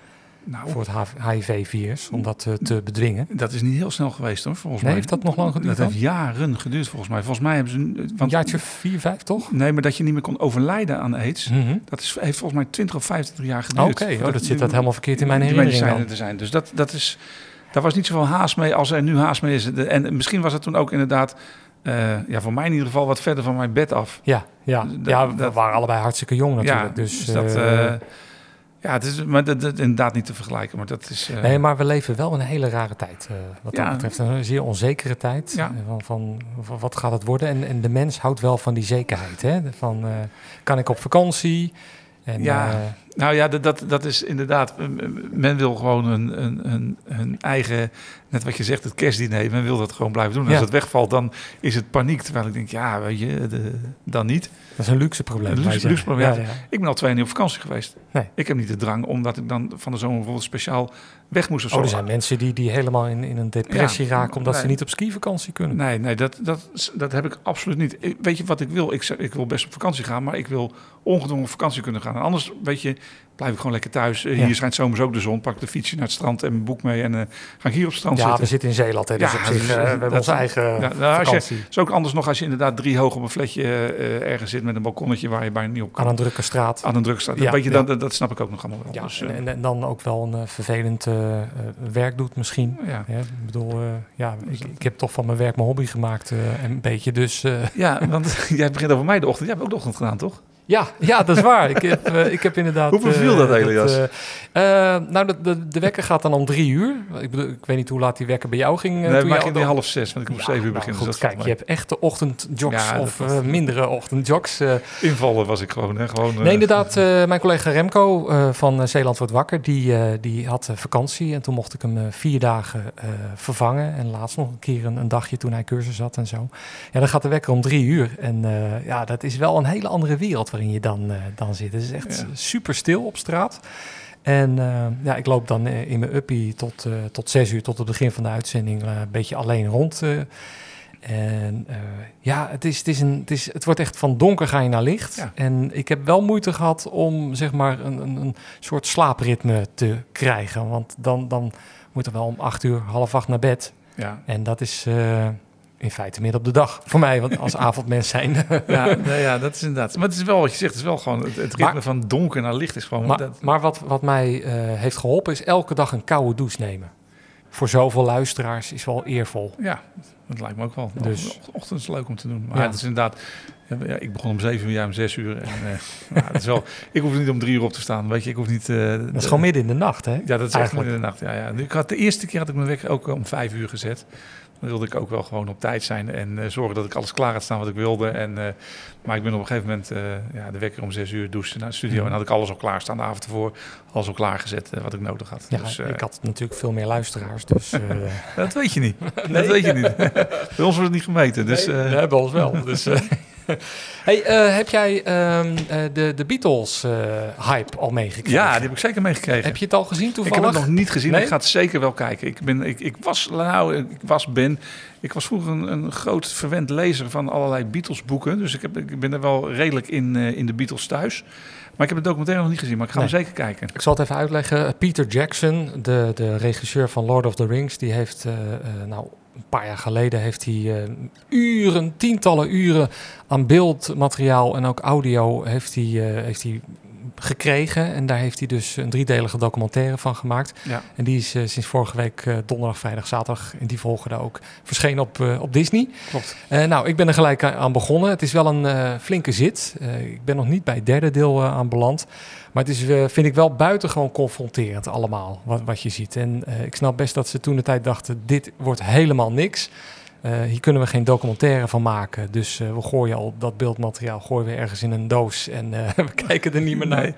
Nou, Voor het HIV-virus, om dat eh, te bedwingen. dat is niet heel snel geweest hoor, volgens Nee, mij. heeft dat nog lang geduurd Dat heeft jaren geduurd volgens mij. Volgens mij hebben ze... een- jaartje vier, vijf toch? Nee, maar dat je niet meer kon overlijden aan aids. Mhm. Dat is, heeft volgens mij 20 of 25 jaar Oké, geduurd. oh, dat zit dat helemaal verkeerd in mijn herinnering te zijn. Dus dat, dat is... Daar was niet zoveel haast mee als er nu haast mee is. En misschien was het toen ook inderdaad... eh, ja, voor mij in ieder geval wat verder van mijn bed af. Ja, ja. Dat- ja we dat- waren allebei hartstikke jong natuurlijk. ja, dus, dus dat... eh, ja, het is, maar dat, dat inderdaad niet te vergelijken. Maar dat is... eh, Nee, maar we leven wel een hele rare tijd. eh, wat dat betreft een zeer onzekere tijd. Ja. eh, Van, van, van wat gaat het worden? En, en de mens houdt wel van die zekerheid. Hè? Van, kan ik op vakantie? En, Ja. Nou ja, dat, dat, dat is inderdaad. Men wil gewoon een, een, een, een eigen, net wat je zegt, het kerstdiner. Men wil dat gewoon blijven doen. En Ja. Als het wegvalt, dan is het paniek. Terwijl ik denk, ja, weet je, de, dan niet. dat is een luxe probleem. Een luxe- probleem, Ja, ja. Ik ben al twee jaar niet op vakantie geweest. Nee. Ik heb niet de drang, omdat ik dan van de zomer bijvoorbeeld speciaal weg moest of zo. Oh, er zijn mensen die, die helemaal in, in een depressie Ja, raken omdat ze niet op skivakantie kunnen. Nee, nee dat, dat, dat heb ik absoluut niet. Ik- Weet je wat ik wil? Ik, ik wil best op vakantie gaan, maar ik wil ongedwongen op vakantie kunnen gaan. En anders, weet je, blijf ik gewoon lekker thuis. Eh, Ja. Hier schijnt zomers ook de zon. Pak de fietsje naar het strand en mijn boek mee. En eh, ga ik hier op het strand Ja, zitten. we zitten in Zeeland, hè, dus Ja, op zich, dus, eh, we hebben onze eigen Ja, nou, als je- is ook anders nog als je inderdaad drie hoog op een flatje ergens zit met een balkonnetje waar je bijna niet op kan. Aan een drukke straat. Aan een druk staat. Ja, weet je, ja. dat, dat snap ik ook nog allemaal wel. Ja, dus, en, en, dan ook wel een vervelend werk doet misschien. ja. Ik bedoel, ja, ik, ik heb toch van mijn werk mijn hobby gemaakt, een beetje. Dus ja, want jij begint over mij de ochtend. Jij hebt ook de ochtend gedaan, toch? Ja, ja, dat is waar. Ik heb, eh, ik heb inderdaad. Hoe beviel eh, dat, Elias? eh, eh, nou, de, de, de wekker gaat dan om drie uur. Ik, bedoel, ik weet niet hoe laat die wekker bij jou ging. nee, maar ging weer half zes, want ik moest Ja, zeven uur nou, beginnen. goed, dus dat kijk, je hebt echte ochtendjogs Ja, dat of was- mindere ochtendjogs. Invallen was ik gewoon. Hè? gewoon Nee, inderdaad. mijn collega Remco van Zeeland wordt wakker, die, die had vakantie. En toen mocht ik hem vier dagen vervangen. En laatst nog een keer een, een dagje toen hij cursus had en zo. Ja, dan gaat de wekker om drie uur. En ja, dat is wel een hele andere wereld waarin je dan, eh, dan zit. Het is echt Ja. super stil op straat. En eh, ja, ik loop dan eh, in mijn uppie tot, tot zes uur, tot het begin van de uitzending, een beetje alleen rond. en ja, het, is, het, is een, het, is, het wordt echt van donker ga je naar licht. Ja. En ik heb wel moeite gehad om zeg maar een, een, een soort slaapritme te krijgen. Want dan, dan moet er wel om acht uur, half acht naar bed. Ja, En dat is in feite midden op de dag voor mij, want als avondmens zijn. ja, nee, ja, dat is inderdaad. Maar het is wel wat je zegt. Het is wel gewoon het, het ritme Maar- van donker naar licht is gewoon. Maar, dat, maar wat, wat mij eh, heeft geholpen is elke dag een koude douche nemen. Voor zoveel luisteraars is wel eervol. ja, dat lijkt me ook wel. Dus- ochtend is leuk om te doen. Maar Ja. het is inderdaad. Ja, ik begon om zeven uur, ja, om zes uur. En, eh, nou, dat is wel, ik hoef niet om drie uur op te staan. Weet je, ik hoef niet. eh, Dat is gewoon midden in de nacht, hè? Ja, dat is echt Eigenlijk. midden in de nacht. Ja, ja. Ik had, de eerste keer had ik mijn wekker ook om vijf uur gezet. Dan wilde ik ook wel gewoon op tijd zijn en eh, zorgen dat ik alles klaar had staan wat ik wilde. En, eh, maar ik ben op een gegeven moment eh, ja, de wekker om zes uur douchen naar de studio. Mhm. En had ik alles al klaar staan de avond ervoor. Alles al klaargezet wat ik nodig had. Ja, dus, ik had natuurlijk veel meer luisteraars, dus... Dat weet je niet. Dat weet je niet. Bij ons wordt het niet gemeten. Dus, nee, ja, bij ons wel. Dus. hey, eh, heb jij ehm, eh, de, de Beatles-hype al meegekregen? ja, die heb ik zeker meegekregen. Heb je het al gezien Ik toevallig? heb het nog niet gezien, Nee? ik ga het zeker wel kijken. Ik, ben, ik, ik, was, nou, ik was, ben, ik was vroeger een, een groot verwend lezer van allerlei Beatles boeken. Dus ik, heb, ik ben er wel redelijk in, eh, in de Beatles thuis. Maar ik heb het documentaire nog niet gezien, maar ik ga hem zeker kijken. Ik zal het even uitleggen. Peter Jackson, de, de regisseur van Lord of the Rings, die heeft eh, eh, nou, een paar jaar geleden heeft hij eh, uren, tientallen uren aan beeldmateriaal en ook audio heeft hij, eh, heeft hij gekregen. En daar heeft hij dus een driedelige documentaire van gemaakt. Ja. En die is eh, sinds vorige week eh, donderdag, vrijdag, zaterdag en die volgende ook verschenen op, eh, op Disney. Klopt. Nou, ik ben er gelijk aan- begonnen. Het is wel een flinke zit. Ik ben nog niet bij het derde deel aan beland. Maar het is, vind ik wel buitengewoon confronterend allemaal, wat, wat je ziet. En ik snap best dat ze toen de tijd dachten, dit wordt helemaal niks. Eh, hier kunnen we geen documentaire van maken. Dus eh, we gooien al dat beeldmateriaal gooien we ergens in een doos en eh, we kijken er niet meer naar. Nee.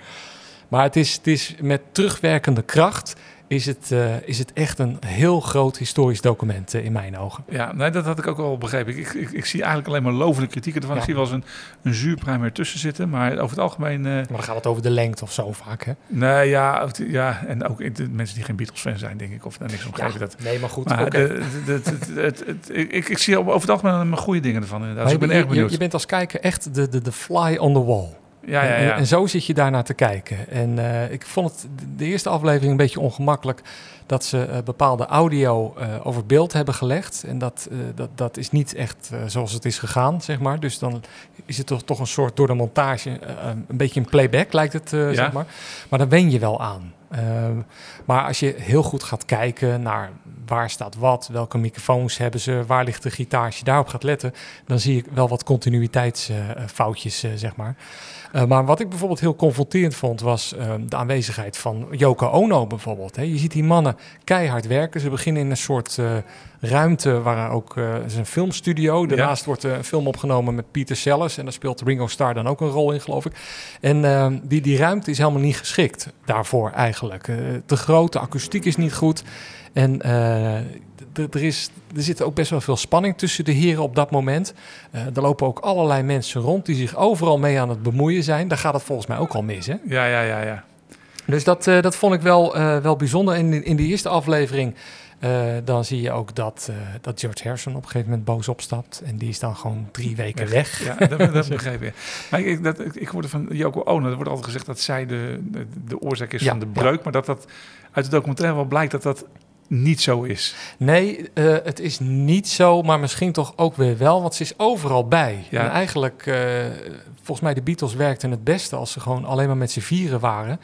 Maar het is, het is met terugwerkende kracht is het, eh, is het echt een heel groot historisch document eh, in mijn ogen. Ja, nee, dat had ik ook wel begrepen. Ik, ik, ik zie eigenlijk alleen maar lovende kritieken ervan. Ja. Ik zie wel eens een, een zuurpruim ertussen zitten. Maar over het algemeen... eh, Maar dan gaat het over de lengte of zo vaak, hè? nee, ja, ja, en ook de mensen die geen Beatles-fan zijn, denk ik. Of daar niks om geven. Dat, nee, maar goed. maar de- de- ik, ik- zie over het algemeen maar goede dingen ervan. Inderdaad. Maar Dus ik ben je, erg je- benieuwd. Je, bent als kijker echt de, de, de fly on the wall. Ja, ja, En, ja. en zo zit je daarnaar te kijken. En eh, ik vond het de- eerste aflevering een beetje ongemakkelijk dat ze eh, bepaalde audio eh, over beeld hebben gelegd. En dat, dat, dat is niet echt zoals het is gegaan, zeg maar. Dus dan is het toch, toch een soort door de montage, een beetje een playback lijkt het, Ja. zeg maar. Maar daar wen je wel aan. Maar als je heel goed gaat kijken naar waar staat wat, welke microfoons hebben ze, waar ligt de gitaar, als je daarop gaat letten, dan zie ik wel wat continuïteitsfoutjes, eh, zeg maar. Eh, maar wat ik bijvoorbeeld heel confronterend vond, was eh, de aanwezigheid van Yoko Ono bijvoorbeeld. Je ziet die mannen keihard werken. Ze beginnen in een soort ruimte waar ook eh, het is een filmstudio. Daarnaast wordt eh, een film opgenomen met Peter Sellers en daar speelt Ringo Starr dan ook een rol in, geloof ik. En eh, die, die ruimte is helemaal niet geschikt daarvoor eigenlijk. Eh, te groot, de akoestiek is niet goed. En eh, er, is, er zit ook best wel veel spanning tussen de heren op dat moment. Eh, er lopen ook allerlei mensen rond die zich overal mee aan het bemoeien zijn. Daar gaat het volgens mij ook al mis, hè? ja, ja, ja, ja. Dus dat, eh, dat vond ik wel, eh, wel bijzonder. En in, in de eerste aflevering eh, dan zie je ook dat, eh, dat George Harrison op een gegeven moment boos opstapt. En die is dan gewoon drie weken weg. Ja, dat, dat begreep ik. Maar ik, dat, ik, ik hoorde van Yoko Ono, er wordt altijd gezegd dat zij de, de, de oorzaak is Ja, van de breuk. Maar dat dat uit de documentaire wel blijkt dat dat niet zo is. Nee, eh, het is niet zo, maar misschien toch ook weer wel, want ze is overal bij. Ja. En eigenlijk, volgens mij, de Beatles werkten het beste als ze gewoon alleen maar met z'n vieren waren.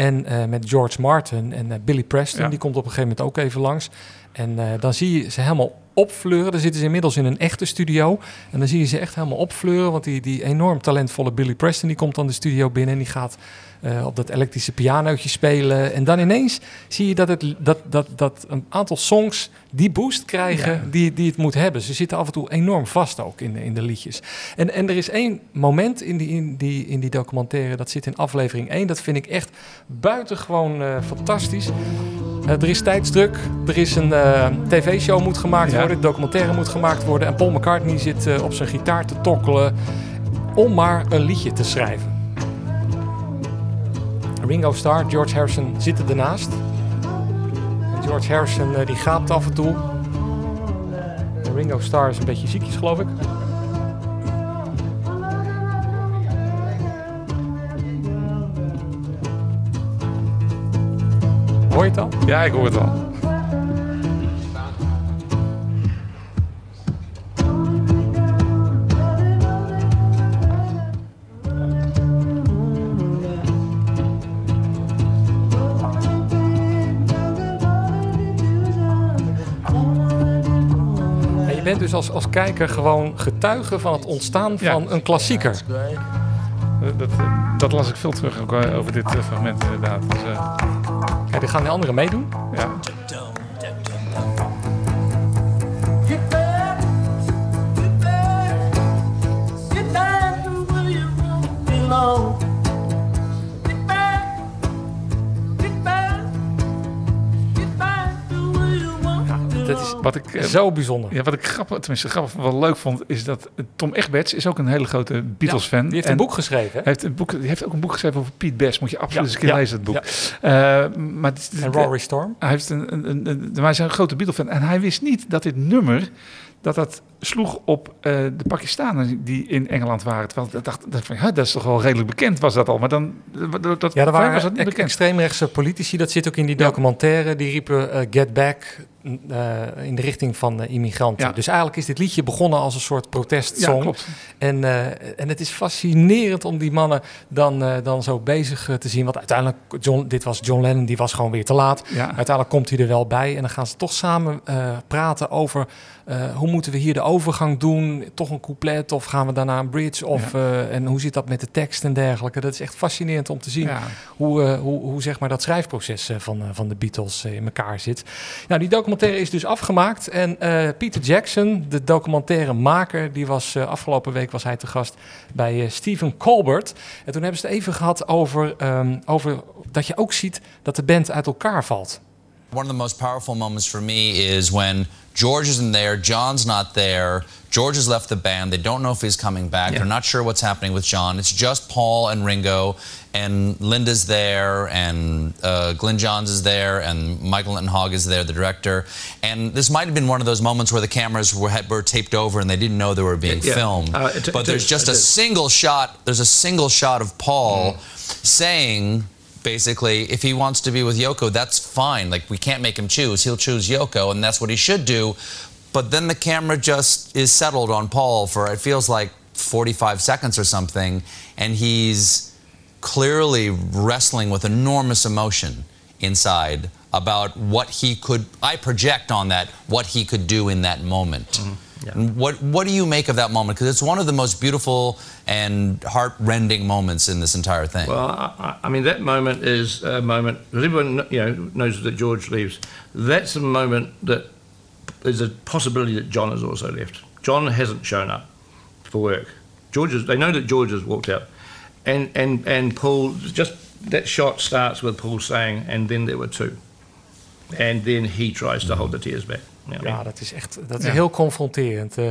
En eh, met George Martin en eh, Billy Preston, Ja. die komt op een gegeven moment ook even langs. En eh, dan zie je ze helemaal opfleuren. Dan zitten ze inmiddels in een echte studio. En dan zie je ze echt helemaal opfleuren. Want die, die enorm talentvolle Billy Preston die komt dan de studio binnen. En die gaat eh, op dat elektrische pianootje spelen. En dan ineens zie je dat, het, dat, dat, dat een aantal songs die boost krijgen Ja. die, die het moet hebben. Ze zitten af en toe enorm vast ook in de, in de liedjes. En, en er is één moment in die, in, die, in die documentaire, dat zit in aflevering 1. Dat vind ik echt buitengewoon eh fantastisch. Eh, er is tijdsdruk, er is een eh, tv-show moet gemaakt Ja. worden, een documentaire moet gemaakt worden. En Paul McCartney zit eh, op zijn gitaar te tokkelen om maar een liedje te schrijven. Ringo Starr, George Harrison zitten ernaast. George Harrison die gaapt af en toe. Ringo Starr is een beetje ziekjes, geloof ik. Hoor je het al? Ja, ik hoor het al. Ja, je bent dus als, als kijker gewoon getuige van het ontstaan Ja. van een klassieker. Dat, dat, dat las ik veel terug ook eh, over dit eh, fragment inderdaad. Dus, eh, Die gaan de anderen meedoen. Dat is Wat ik, eh, zo bijzonder. ja, wat ik grappig, tenminste grappig, wel leuk vond, is dat eh, Tom Egberts is ook een hele grote Beatles-fan. Die heeft En een boek geschreven. Hij heeft, een boek, die heeft ook een boek geschreven over Piet Best. Moet je absoluut Ja, eens een keer ja, lezen, het boek. ja. Eh, maar is- En Rory Storm. Hij heeft een, een, een, een, hij is een grote Beatle-fan. En hij wist niet dat dit nummer, dat dat sloeg op eh, de Pakistanen die in Engeland waren. Terwijl ik dacht, ja, dat is toch wel redelijk bekend was dat al. Maar dan, dat, dat, Ja, er waren was dat niet bekend. extreemrechtse politici, dat zit ook in die Ja. documentaire. Die riepen eh, get back eh, in de richting van immigranten. Ja. Dus eigenlijk is dit liedje begonnen als een soort Ja, protestsong. klopt. En, en het is fascinerend om die mannen dan, dan zo bezig te zien. Want uiteindelijk, John, dit was John Lennon, die was gewoon weer te laat. Uiteindelijk komt hij er wel bij en dan gaan ze toch samen praten over hoe moeten we hier de overgang doen? Toch een couplet of gaan we daarna een bridge? Of, eh, en hoe zit dat met de tekst en dergelijke? Dat is echt fascinerend om te zien Ja. hoe, eh, hoe, hoe zeg maar dat schrijfproces eh, van, van de Beatles eh, in elkaar zit. Nou, die documentaire is dus afgemaakt en eh, Peter Jackson, de documentairemaker, die was eh, afgelopen week was hij te gast bij eh, Stephen Colbert. En toen hebben ze het even gehad over, ehm, over dat je ook ziet dat de band uit elkaar valt. One of the most powerful moments for me is when George isn't there, John's not there. George has left the band. They don't know if he's coming back. They're not sure what's happening with John. It's just Paul and Ringo, and Linda's there, and uh, Glenn Johns is there, and Michael Linton Hogg is there, the director. And this might have been one of those moments where the cameras were, were taped over and they didn't know they were being Yeah, yeah. filmed. Uh, but there's just a single shot. There's a single shot of Paul saying basically if he wants to be with Yoko, that's fine. Like we can't make him choose. He'll choose Yoko, and that's what he should do. But then the camera just is settled on Paul for it feels like 45 seconds or something, and he's clearly wrestling with enormous emotion inside about what he could I project on that what he could do in that moment. Mm-hmm. And What what do you make of that moment? Because it's one of the most beautiful and heart-rending moments in this entire thing. Well, I, I- mean, that moment is a moment, because everyone you know, knows that George leaves. That's a moment that there's a possibility that John has also left. John hasn't shown up for work. George is, they know that George has walked out. And, and, and Paul, just that shot starts with Paul saying, and then there were two. And then he tries to hold the tears back. Ja, dat is echt dat is Ja. heel confronterend. Eh,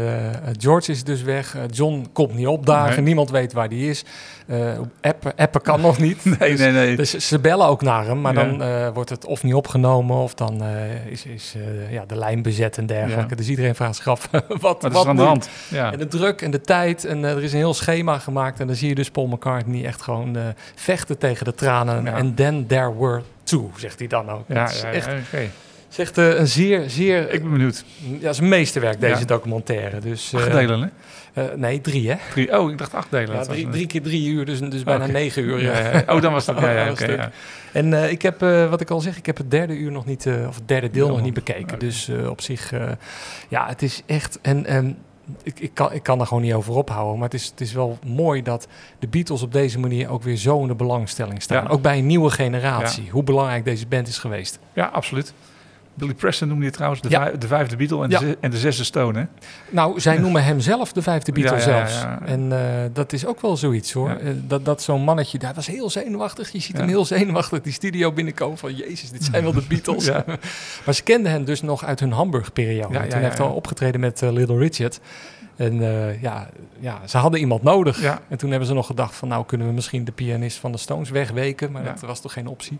George is dus weg. Eh, John komt niet opdagen. Nee. Niemand weet waar die is. Eh appen, appen kan nog niet. Nee, dus, nee, nee. Dus ze bellen ook naar hem. Maar Ja. dan eh, wordt het of niet opgenomen... of dan eh, is, is eh, ja, de lijn bezet en dergelijke. Ja. Dus iedereen vraagt zich af wat, Wat is er aan de hand? Ja. En de druk en de tijd. En er is een heel schema gemaakt. En dan zie je dus Paul McCartney echt gewoon eh, vechten tegen de tranen. Ja. En then there were two, zegt hij dan ook. Ja, Het is ja, echt. Het is echt eh, een zeer, zeer Ik ben benieuwd. ja, het is een meesterwerk, deze Ja. documentaire. Dus, Acht eh, delen, hè? eh, nee, drie hè? Drie, oh, ik dacht acht delen. Ja, drie, keer drie uur, dus, dus bijna negen uur. Ja, ja. Oh, dan was dat. Ja, ja, ja. En ik heb, wat ik al zeg, ik heb het derde uur nog niet, of het derde deel nog niet bekeken. Dus op zich, ja, het is echt. En, ik, ik, kan, ik kan er gewoon niet over ophouden. Maar het is, het is wel mooi dat de Beatles op deze manier ook weer zo in de belangstelling staan. Ook bij een nieuwe generatie. Hoe belangrijk deze band is geweest. Ja, absoluut. Billy Preston noemde je trouwens de, Ja. vijf- de vijfde Beatle en, Ja. de, en de zesde Stone, hè? Nou, zij noemen hem zelf de vijfde Beatle Ja, zelfs. En eh, dat is ook wel zoiets hoor. Eh, dat dat zo'n mannetje, daar was heel zenuwachtig. Je ziet hem heel zenuwachtig die studio binnenkomen van... Jezus, dit zijn wel de Beatles. Maar ze kenden hem dus nog uit hun Hamburg-periode. Toen heeft hij al opgetreden met eh, Little Richard. En ja, ja, ze hadden iemand nodig. Ja. En toen hebben ze nog gedacht van... nou kunnen we misschien de pianist van de Stones wegweken. Maar Ja. dat was toch geen optie.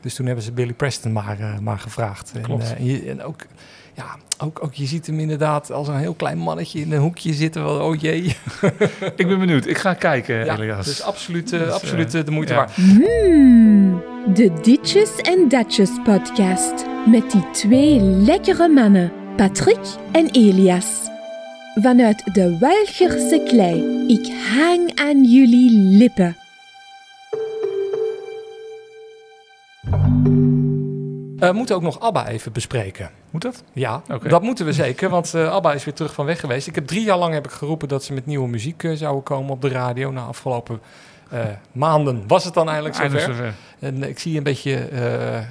Dus toen hebben ze Billy Preston maar, eh, maar gevraagd. En, Klopt. eh, en, je, en ook... Ja, ook, ook je ziet hem inderdaad als een heel klein mannetje in een hoekje zitten. Wel, oh jee. Ik ben benieuwd. Ik ga kijken, Ja, Elias. dus absoluut, eh, Dus, eh, absoluut eh, de moeite ja. waard. Hmm, de Ditjes en Datjes podcast met die twee lekkere mannen, Patrick en Elias. Vanuit de Welgerse klei, ik hang aan jullie lippen. We moeten ook nog ABBA even bespreken. Moet dat? Ja, dat moeten we zeker, want eh, ABBA is weer terug van weg geweest. Ik heb drie jaar lang heb ik geroepen dat ze met nieuwe muziek eh, zouden komen op de radio. Na afgelopen eh, maanden was het dan eigenlijk zover. Eindelijk zover. En ik zie je een beetje eh, eh,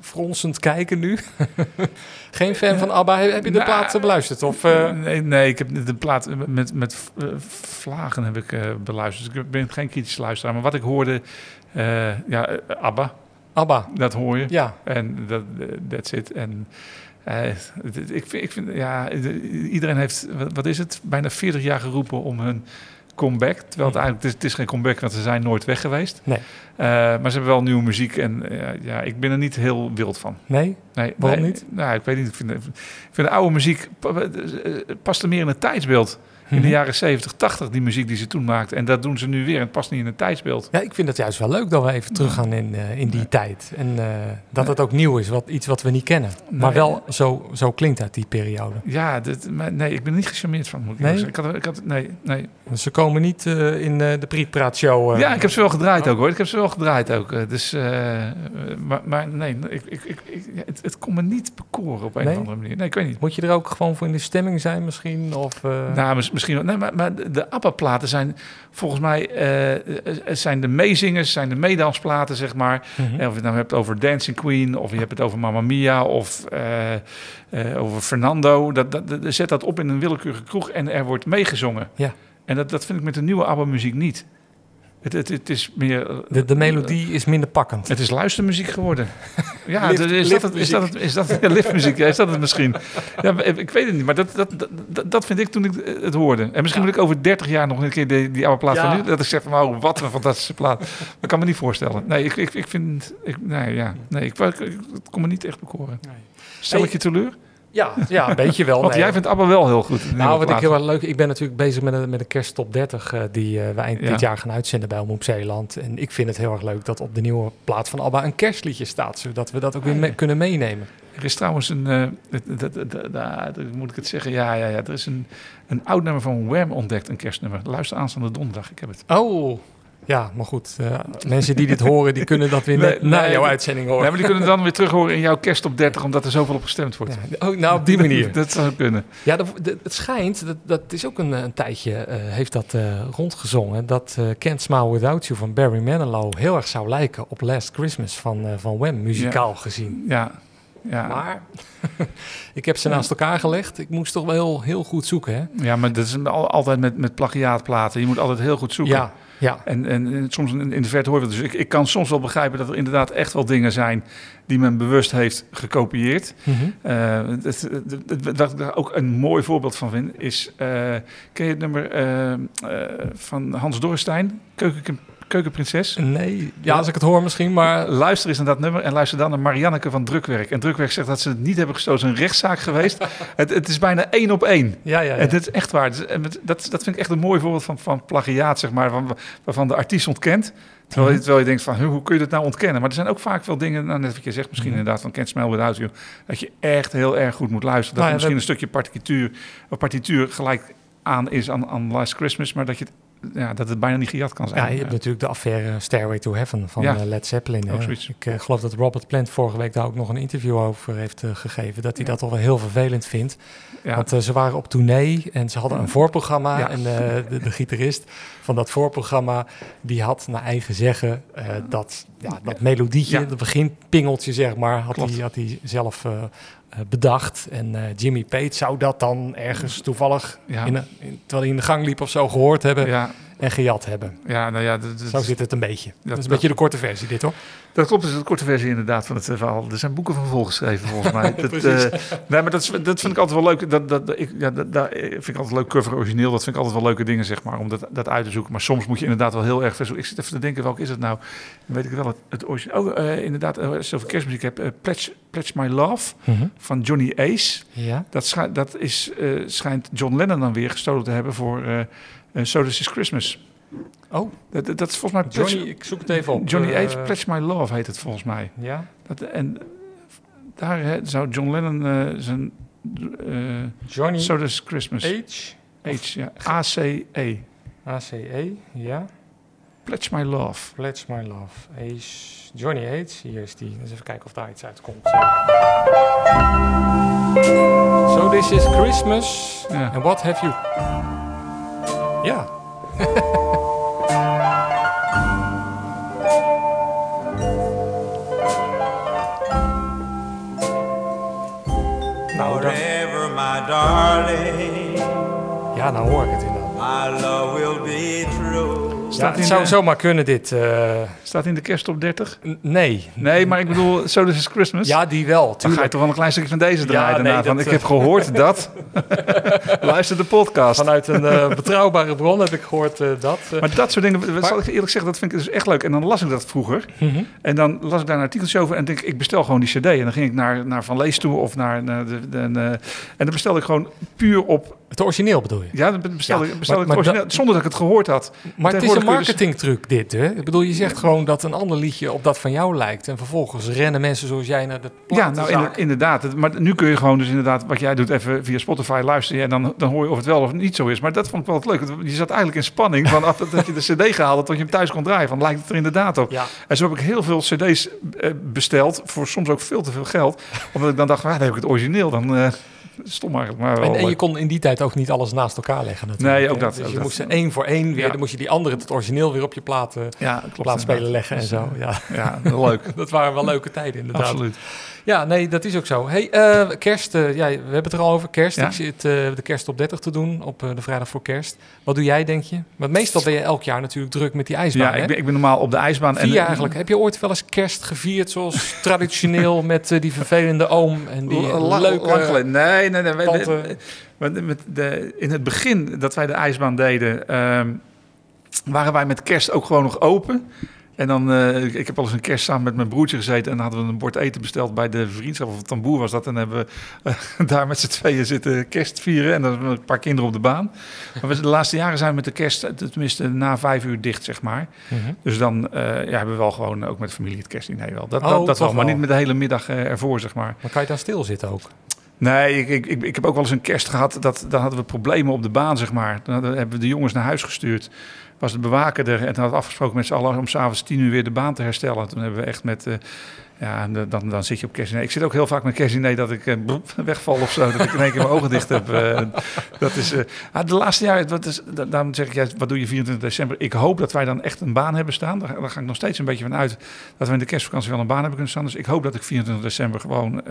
fronsend kijken nu. Geen fan van ABBA. Heb heb je de Nou, plaat eh, beluisterd? Of, eh, Nee, nee, ik heb de plaat met, met eh, vlagen heb ik eh, beluisterd. Dus ik ben geen kritische luisteraar. Maar wat ik hoorde, eh, ja, eh, ABBA, ABBA. dat hoor je. Ja. En dat eh, that's it. En eh, ik, vind, ik vind, ja, de- iedereen heeft, wat, is het, bijna 40 jaar geroepen om hun comeback. Terwijl het eigenlijk, het is, het is geen comeback, want ze zijn nooit weg geweest. Nee. Eh, maar ze hebben wel nieuwe muziek en eh, ja, ik ben er niet heel wild van. Nee? Nee, Waarom nee, niet? Nou, ik weet niet. Ik vind, ik vind de oude muziek pa- past er meer in het tijdsbeeld. In de Mhm. jaren 70, 80, die muziek die ze toen maakten. En dat doen ze nu weer. En het past niet in het tijdsbeeld. Ja, ik vind het juist wel leuk dat we even teruggaan in, eh, in die tijd. En eh, dat het ook nieuw is, wat, iets wat we niet kennen. Maar wel zo, zo klinkt uit die periode. Ja, dit, maar nee, ik ben er niet gecharmeerd van. Moet ik Nee? Ik had, ik had, nee, nee. Dus ze komen niet eh, in eh, de Prietpraat-show. eh. ja, ik heb ze wel gedraaid ook hoor. Ik heb ze wel gedraaid ook. Dus, maar, maar nee, ik, ik, ik, het, het kon me niet bekoren op een Nee? of andere manier. Nee, ik weet niet. Moet je er ook gewoon voor in de stemming zijn misschien? Of, eh, Nou, misschien wel. Nee, maar, maar de- ABBA-platen zijn volgens mij eh, eh, zijn de meezingers, zijn de meedansplaten, zeg maar. Mhm. Eh, Of je het nou hebt over Dancing Queen, of je hebt het over Mamma Mia, of over Fernando. Dat, dat, dat- zet dat op in een willekeurige kroeg en er wordt meegezongen. Ja. En dat, dat vind ik met de nieuwe ABBA-muziek niet. Het, het, het is meer... eh, de, de melodie is minder pakkend. Het is luistermuziek geworden. Ja, Lift- is, dat het, is dat het? Is dat ja, liftmuziek? Ja, is dat het misschien? Ja, ik weet het niet, maar dat, dat, dat, vind ik toen ik het hoorde. En misschien moet ik over 30 jaar nog een keer die, die oude plaat Ja. van nu... dat ik zeg van, oh, wat een fantastische plaat. Dat kan me niet voorstellen. Nee, ik, ik, ik vind... Ik, nee, ja, nee ik, ik, kon me niet echt bekoren. Stel Hey, ik je teleur? Ja, ja, een beetje wel. Want nee. jij vindt ABBA wel heel goed. Nou, wat ik heel erg leuk... Ik ben natuurlijk bezig met een, met een kersttop 30... eh, die eh, we eind Ja. dit jaar gaan uitzenden bij Omroep Zeeland. En ik vind het heel erg leuk dat op de nieuwe plaat van ABBA... een kerstliedje staat, zodat we dat ook weer me- kunnen meenemen. Er is trouwens een, hoe moet ik het zeggen? Ja, ja, ja. Er is een, een oud nummer van Wham ontdekt, een kerstnummer. Luister aanstaande donderdag, ik heb het. Oh, ja, maar goed. eh, mensen die dit horen, die kunnen dat weer Nee, net na nee, jouw uitzending horen. Nee, maar die kunnen dan weer terug horen in jouw kerst op 30, omdat er zoveel op gestemd wordt. Ja, oh, nou, op die manier. dat zou kunnen. Ja, het schijnt, dat, dat is ook een, een tijdje, eh, heeft dat eh, rondgezongen, dat Can't Smile Without You van Barry Manilow heel erg zou lijken op Last Christmas van, van Wham, muzikaal gezien. Ja, ja. Maar ik heb ze naast elkaar gelegd. Ik moest toch wel heel, heel goed zoeken, hè? Ja, maar dat is al- altijd met, met plagiaatplaten. Je moet altijd heel goed zoeken. Ja, ja. En, en, en soms in, de verte hoor je. Dus ik, ik kan soms wel begrijpen dat er inderdaad echt wel dingen zijn die men bewust heeft gekopieerd. Eh, het- het- wat ik daar ook een mooi voorbeeld van vind, is... eh, ken je het nummer eh, eh, van Hans Dorrestein, Keuken, Keukenprinses? Nee, ja, als ik het hoor misschien, maar... Luister eens naar dat nummer en luister dan naar Marianneke van Drukwerk. En Drukwerk zegt dat ze het niet hebben gestoten. Het een rechtszaak geweest. het, het is bijna één op één. Ja, ja, ja. En dat is echt waar. Het het- Dat, dat vind ik echt een mooi voorbeeld van, van plagiaat, zeg maar. Van, waarvan de artiest ontkent. Terwijl, je, Mhm. terwijl je denkt van, hoe kun je dat nou ontkennen? Maar er zijn ook vaak wel dingen, nou, net wat je zegt, misschien Mhm. inderdaad van Can't Smell Without You, dat je echt heel erg goed moet luisteren. Dat Nou ja, er misschien een stukje partituur, of partituur gelijk aan is aan, aan Last Christmas, maar dat, je het, ja, dat het bijna niet gejat kan zijn. Ja, je hebt natuurlijk de affaire Stairway to Heaven van Ja. eh, Led Zeppelin. Ik eh, geloof dat Robert Plant vorige week daar ook nog een interview over heeft eh, gegeven. Dat hij dat al wel heel vervelend vindt. Ja. Want ze waren op tournee en ze hadden een voorprogramma. En de, de gitarist van dat voorprogramma, die had naar eigen zeggen dat, ja, dat melodietje, dat beginpingeltje zeg maar, had hij, had hij zelf bedacht. En eh, Jimmy Page zou dat dan ergens toevallig, Ja. in, in- terwijl hij in de gang liep of zo, gehoord hebben Ja, en gejat hebben. ja, nou ja, dat, Zo zit het een beetje. Dat, is een beetje de korte versie dit hoor. Dat klopt, dat is de korte versie inderdaad van het eh, verhaal. Er zijn boeken van volgeschreven volgens mij. dat, eh, nee, maar dat, is- dat vind ik altijd wel leuk. Dat, dat, ik, ja, dat, dat vind ik altijd leuk. Cover origineel, dat vind ik altijd wel leuke dingen, zeg maar, om dat, dat uit te zoeken. Maar soms moet je inderdaad wel heel erg. Ik zit even te denken, welke is het nou? Dan weet ik wel het, het origineel. Oh, eh, inderdaad, eh, als over kerstmuziek hebt, eh, Pledge, Pledge My Love van Johnny Ace. Ja. Dat, dat is, eh, schijnt John Lennon dan weer gestolen te hebben voor eh eh, So This Is Christmas. Oh, Dat, dat, dat is volgens mij Pledge- Johnny, ik zoek het even op. Johnny Eh, Ace, Pledge My Love heet het volgens mij. Ja. Dat, en daar hè, zou John Lennon eh, zijn... eh Johnny So This Christmas. H, H, ja. A-C-E. ACE, ja. Pledge My Love. Pledge My Love. Ace, Johnny Hates, hier is die. Dus even kijken of daar iets uitkomt. So this is Christmas. And what have you... Ja. nou, dan, my darling, ja, nou hoor ik het inderdaad. my love will be true. Ja, het zou de- zomaar kunnen dit. eh, Staat in de kersttop 30? n- nee. Nee, maar ik bedoel, So This Is Christmas. Ja, die wel, Dan ga je toch wel een klein stukje van deze draaien nee, daarna. dat, van, ik eh, heb gehoord dat... Luister de podcast. Vanuit een eh, betrouwbare bron heb ik gehoord eh, dat. Maar dat soort dingen, zal ik eerlijk zeggen, dat vind ik dus echt leuk. En dan las ik dat vroeger. Mhm. En dan las ik daar een artikeltje over en denk ik, ik bestel gewoon die cd. En dan ging ik naar, naar Van Lees toe of naar... naar de, de, de- en dan bestelde ik gewoon puur op... het origineel bedoel je? Ja, dan bestelde, Ja, ik, bestelde maar- ik het origineel, zonder dat ik het gehoord had. Maar het is een dus- marketingtruc dit, hè? Ik bedoel, je zegt gewoon dat een ander liedje op dat van jou lijkt. En vervolgens rennen mensen zoals jij naar de Ja, nou platenzaak. inder- inderdaad. Maar nu kun je gewoon dus inderdaad, wat jij doet, even via Spotify luisteren. En dan, dan hoor je of het wel of niet zo is. Maar dat vond ik wel het leuk. Je zat eigenlijk in spanning van af dat je de cd gehaald had, tot je hem thuis kon draaien. Van lijkt het er inderdaad op. Ja. En zo heb ik heel veel cd's eh, besteld, voor soms ook veel te veel geld. Omdat ik dan dacht, ah, dan heb ik het origineel. Dan eh, stom eigenlijk, maar wel En, en je kon in die tijd ook niet alles naast elkaar leggen natuurlijk. Nee, ook dat, Dus ook je dat. moest ze één voor één weer, Ja. dan moest je die andere, het origineel, weer op je platen, Ja, klopt. plaatspelen inderdaad. leggen en zo. Ja. Ja, heel leuk. dat waren wel leuke tijden inderdaad. Absoluut. Ja, nee, dat is ook zo. Hey, eh, kerst, eh, ja, we hebben het er al over. Kerst, Ja. ik zit eh, de kerst op 30 te doen, op de vrijdag voor kerst. Wat doe jij, denk je? Want meestal ben je elk jaar natuurlijk druk met die ijsbaan, Ja, hè? ik ben, ik ben normaal op de ijsbaan. En, eigenlijk. Heb je ooit wel eens kerst gevierd zoals traditioneel met die vervelende oom en die La- leuke... lang geleden. Nee, nee, nee. wij- met de, in het begin dat wij de ijsbaan deden, ehm, waren wij met kerst ook gewoon nog open. En dan, eh, ik, heb wel eens een kerst samen met mijn broertje gezeten en dan hadden we een bord eten besteld bij de vriendschap of het tamboer was dat. En dan hebben we eh, daar met z'n tweeën zitten kerst vieren en dan hebben we een paar kinderen op de baan. Maar we, de laatste jaren zijn we met de kerst, eh, tenminste na vijf uur dicht, zeg maar. Mhm. Dus dan ja, hebben we wel gewoon ook met familie het kerstdiner wel. Dat, Oh, dat, dat toch wel, maar niet met de hele middag ervoor, zeg maar. Maar kan je dan stilzitten ook? Nee, ik, ik, ik, ik heb ook wel eens een kerst gehad. Dat, dan hadden we problemen op de baan, zeg maar. Dan hadden- hebben we de jongens naar huis gestuurd. Was de bewaker er en we afgesproken met z'n allen om s'avonds tien uur weer de baan te herstellen. Toen hebben we echt met. eh, ja, dan, dan zit je op kerstdiner. Ik zit ook heel vaak met kerstdiner dat ik eh, broep, wegval of zo. Dat ik in één keer mijn ogen dicht heb. eh, dat is, ah, de laatste jaren, wat is, da- daarom zeg ik, ja, wat doe je 24 december? Ik hoop dat wij dan echt een baan hebben staan. Daar, daar ga ik nog steeds een beetje van uit. Dat we in de kerstvakantie wel een baan hebben kunnen staan. Dus ik hoop dat ik 24 december gewoon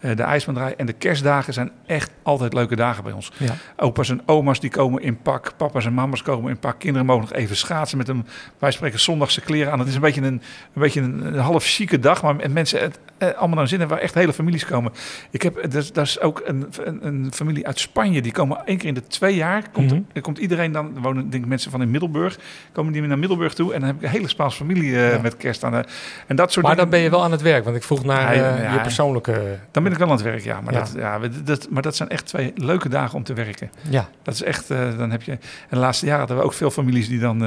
de ijsbaan draai. En de kerstdagen zijn echt altijd leuke dagen bij ons. Ja. Opa's en oma's die komen in pak. Papa's en mama's komen in pak. Kinderen mogen nog even schaatsen met een, wij spreken zondagse kleren aan. Het is een beetje een, een, beetje een, een half chique dag. Maar mensen het, eh, allemaal naar zin hebben waar echt hele families komen. Ik heb, dat, is- dat is ook een, een, een familie uit Spanje. Die komen één keer in de twee jaar. Komt, er komt iedereen dan, er wonen denk ik mensen van in Middelburg. Komen die naar Middelburg toe. En dan heb ik een hele Spaanse familie eh, Ja. met kerst aan. de- en dat soort Maar dan ben je wel aan het werk, want ik vroeg naar Ja, eh, ja. je persoonlijke... dan ben ik wel aan het werk, ja. Maar. Dat, ja, dat, maar dat zijn echt twee leuke dagen om te werken. Ja. Dat is echt, dan heb je... En de laatste jaren hadden we ook veel families die dan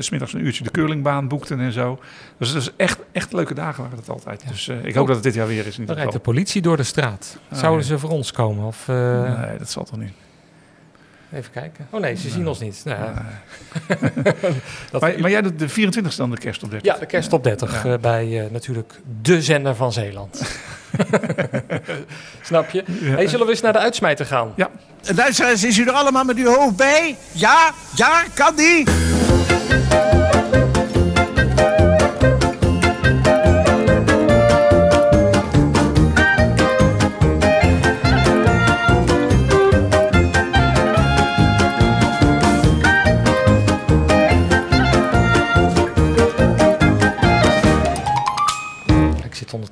's smiddags een uurtje de curlingbaan boekten en zo. Dus dat is echt, echt leuke dagen waren dat altijd. Dus eh, ik hoop dat het dit jaar weer is. Dan rijdt de politie door de straat. Ah, Zouden ja. ze voor ons komen? Of, Nee, dat zal toch niet. Even kijken. Oh nee, ze zien ons niet. Nou, ja. Dat- Maar, maar jij de 24e dan de kerst op 30? ja, de kerst op 30 Ja. eh, bij eh, natuurlijk de zender van Zeeland. Snap je? Hey, zullen we eens naar de uitsmijter gaan? Ja. Luisteraars, is u er allemaal met uw hoofd bij? Ja? Ja? Kan die?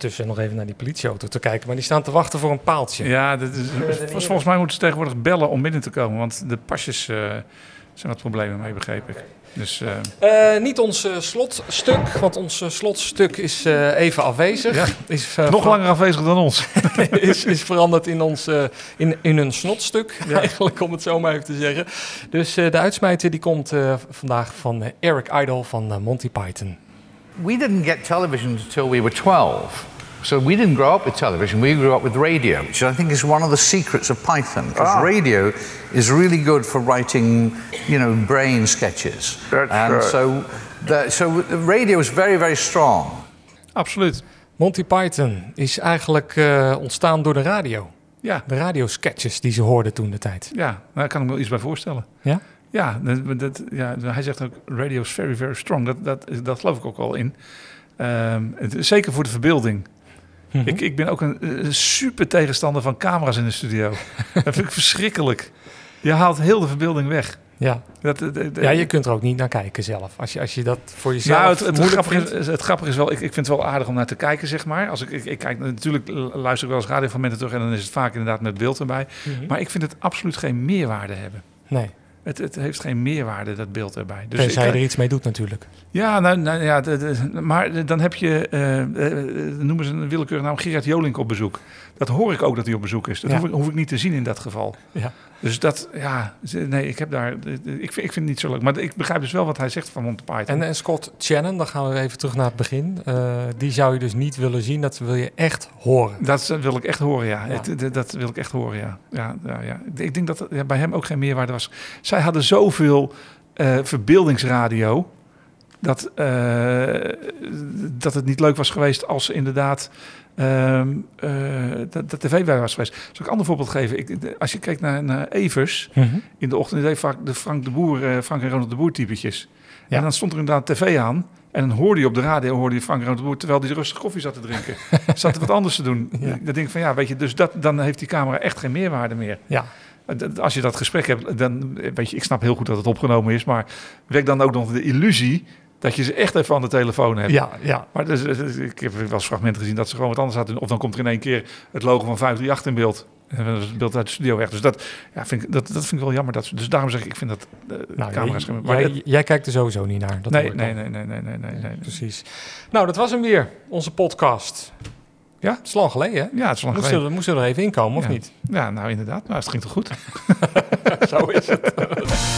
Ondertussen nog even naar die politieauto te kijken, maar die staan te wachten voor een paaltje. Ja, dat is, volgens, volgens mij moeten ze tegenwoordig bellen om binnen te komen. Want de pasjes eh zijn wat problemen mee, begreep ik. Dus eh, Eh, niet ons slotstuk, want ons slotstuk is eh, even afwezig. Ja. Is, nog ver- langer afwezig dan ons. is, is veranderd in, ons, eh, in, in een snotstuk, eigenlijk om het zo maar even te zeggen. Dus eh, de uitsmijter die komt eh, vandaag van eh, Eric Idle van Monty Python. We didn't get television until we were 12. So we didn't grow up with television, we grew up with radio, which I think is one of the secrets of Python, because Ah. radio is really good for writing, you know, brain sketches. That's and right. so, the, so the radio is very, very strong. Absoluut. Monty Python is eigenlijk eh, ontstaan door de radio. Ja. De radiosketches die ze hoorden toen de tijd. Ja, daar kan ik me wel iets bij voorstellen. Ja? Ja, dat, dat- ja hij zegt ook, radio is very, very strong. Dat, dat, dat geloof ik ook wel in. Ehm, het, zeker voor de verbeelding. Mhm. ik, ik ben ook een, eh, super tegenstander van camera's in de studio. dat vind ik verschrikkelijk. Je haalt heel de verbeelding weg. Ja. Dat, dat- dat- Ja, je kunt er ook niet naar kijken zelf. Als je, als je dat voor jezelf nou, het, het, grappige vindt. is, het grappige is wel, ik, ik vind het wel aardig om naar te kijken, zeg maar. Als ik, ik, ik kijk, natuurlijk luister ik wel eens radiofragmenten terug en dan is het vaak inderdaad met beeld erbij. Mhm. Maar ik vind het absoluut geen meerwaarde hebben. Nee. Het, het heeft geen meerwaarde, dat beeld erbij. Dus Tenzij je er iets mee doet natuurlijk. Ja, nou, nou ja, de- de- maar dan heb je, eh, noemen ze een willekeurige naam, Gerard Jolink op bezoek. Dat hoor ik ook dat hij op bezoek is. Dat Ja. hoef, ik, hoef ik niet te zien in dat geval. Ja. Dus dat, ja, nee, ik heb daar, ik vind, ik vind het niet zo leuk. Maar ik begrijp dus wel wat hij zegt van Monty Python. En, en Scott Shannon, dan gaan we even terug naar het begin. Eh, die zou je dus niet willen zien, dat wil je echt horen. Dat wil ik echt horen, ja. Dat- dat wil ik echt horen, ja. ja, ja, ja. Ik denk dat ja, bij hem ook geen meerwaarde was. Zij hadden zoveel eh, verbeeldingsradio... Dat, eh, dat het niet leuk was geweest als ze inderdaad... eh, dat de tv bij was geweest. Zal ik een ander voorbeeld geven? Ik, de- als je kijkt naar, naar Evers... Mhm. in de ochtend deed vaak de Frank de Boer, eh, Frank en Ronald de Boer typetjes. Ja. En dan stond er inderdaad tv aan... En dan hoorde je op de radio hoorde je Frank Ronald de Boer... terwijl hij rustig koffie zat te drinken. zat er wat anders te doen. Ja. Dan denk ik van ja, weet je, dus dat, dan heeft die camera echt geen meerwaarde meer. Ja. Dat- Als je dat gesprek hebt, dan weet je, ik snap heel goed dat het opgenomen is, maar wek dan ook nog de illusie dat je ze echt even aan de telefoon hebt. Ja, ja. Maar dus, dus, ik heb wel eens fragmenten gezien dat ze gewoon wat anders hadden. Of dan komt er in één keer het logo van 538 in beeld. En dan is het beeld uit de studio weg. Dus dat, ja, vind ik, dat, dat vind ik wel jammer. Dat, dus daarom zeg ik, ik vind dat uh, Nou, camera's... jij, maar jij, kijkt er sowieso niet naar. Dat nee, nee, nee, nee, nee, nee, nee, nee. Precies. Nou, dat was hem weer, onze podcast. Ja? Het is lang geleden, hè? Ja, het is lang moesten, geleden. We, moesten we er even inkomen, of niet? Ja, nou inderdaad. Nou, het ging toch goed? Zo is het.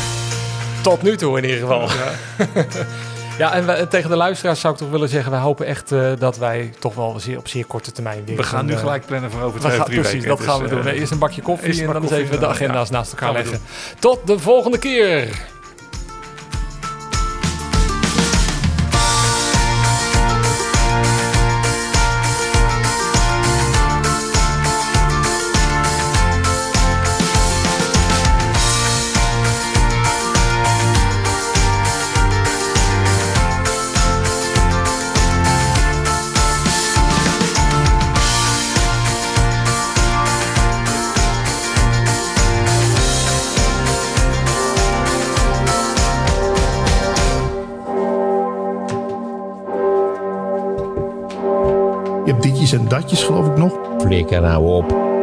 Tot nu toe in ieder geval. Ja, en we- tegen de luisteraars zou ik toch willen zeggen... wij hopen echt eh, dat wij toch wel zeer, op zeer korte termijn weer... We gaan nu eh, gelijk plannen voor over we twee gaan- drie Precies, weken. dat gaan we Dus, doen. eh, Eerst een bakje koffie en dan eens even de agenda's ja, naast elkaar leggen. Tot de volgende keer! Geloof ik nog. Flikker nou op.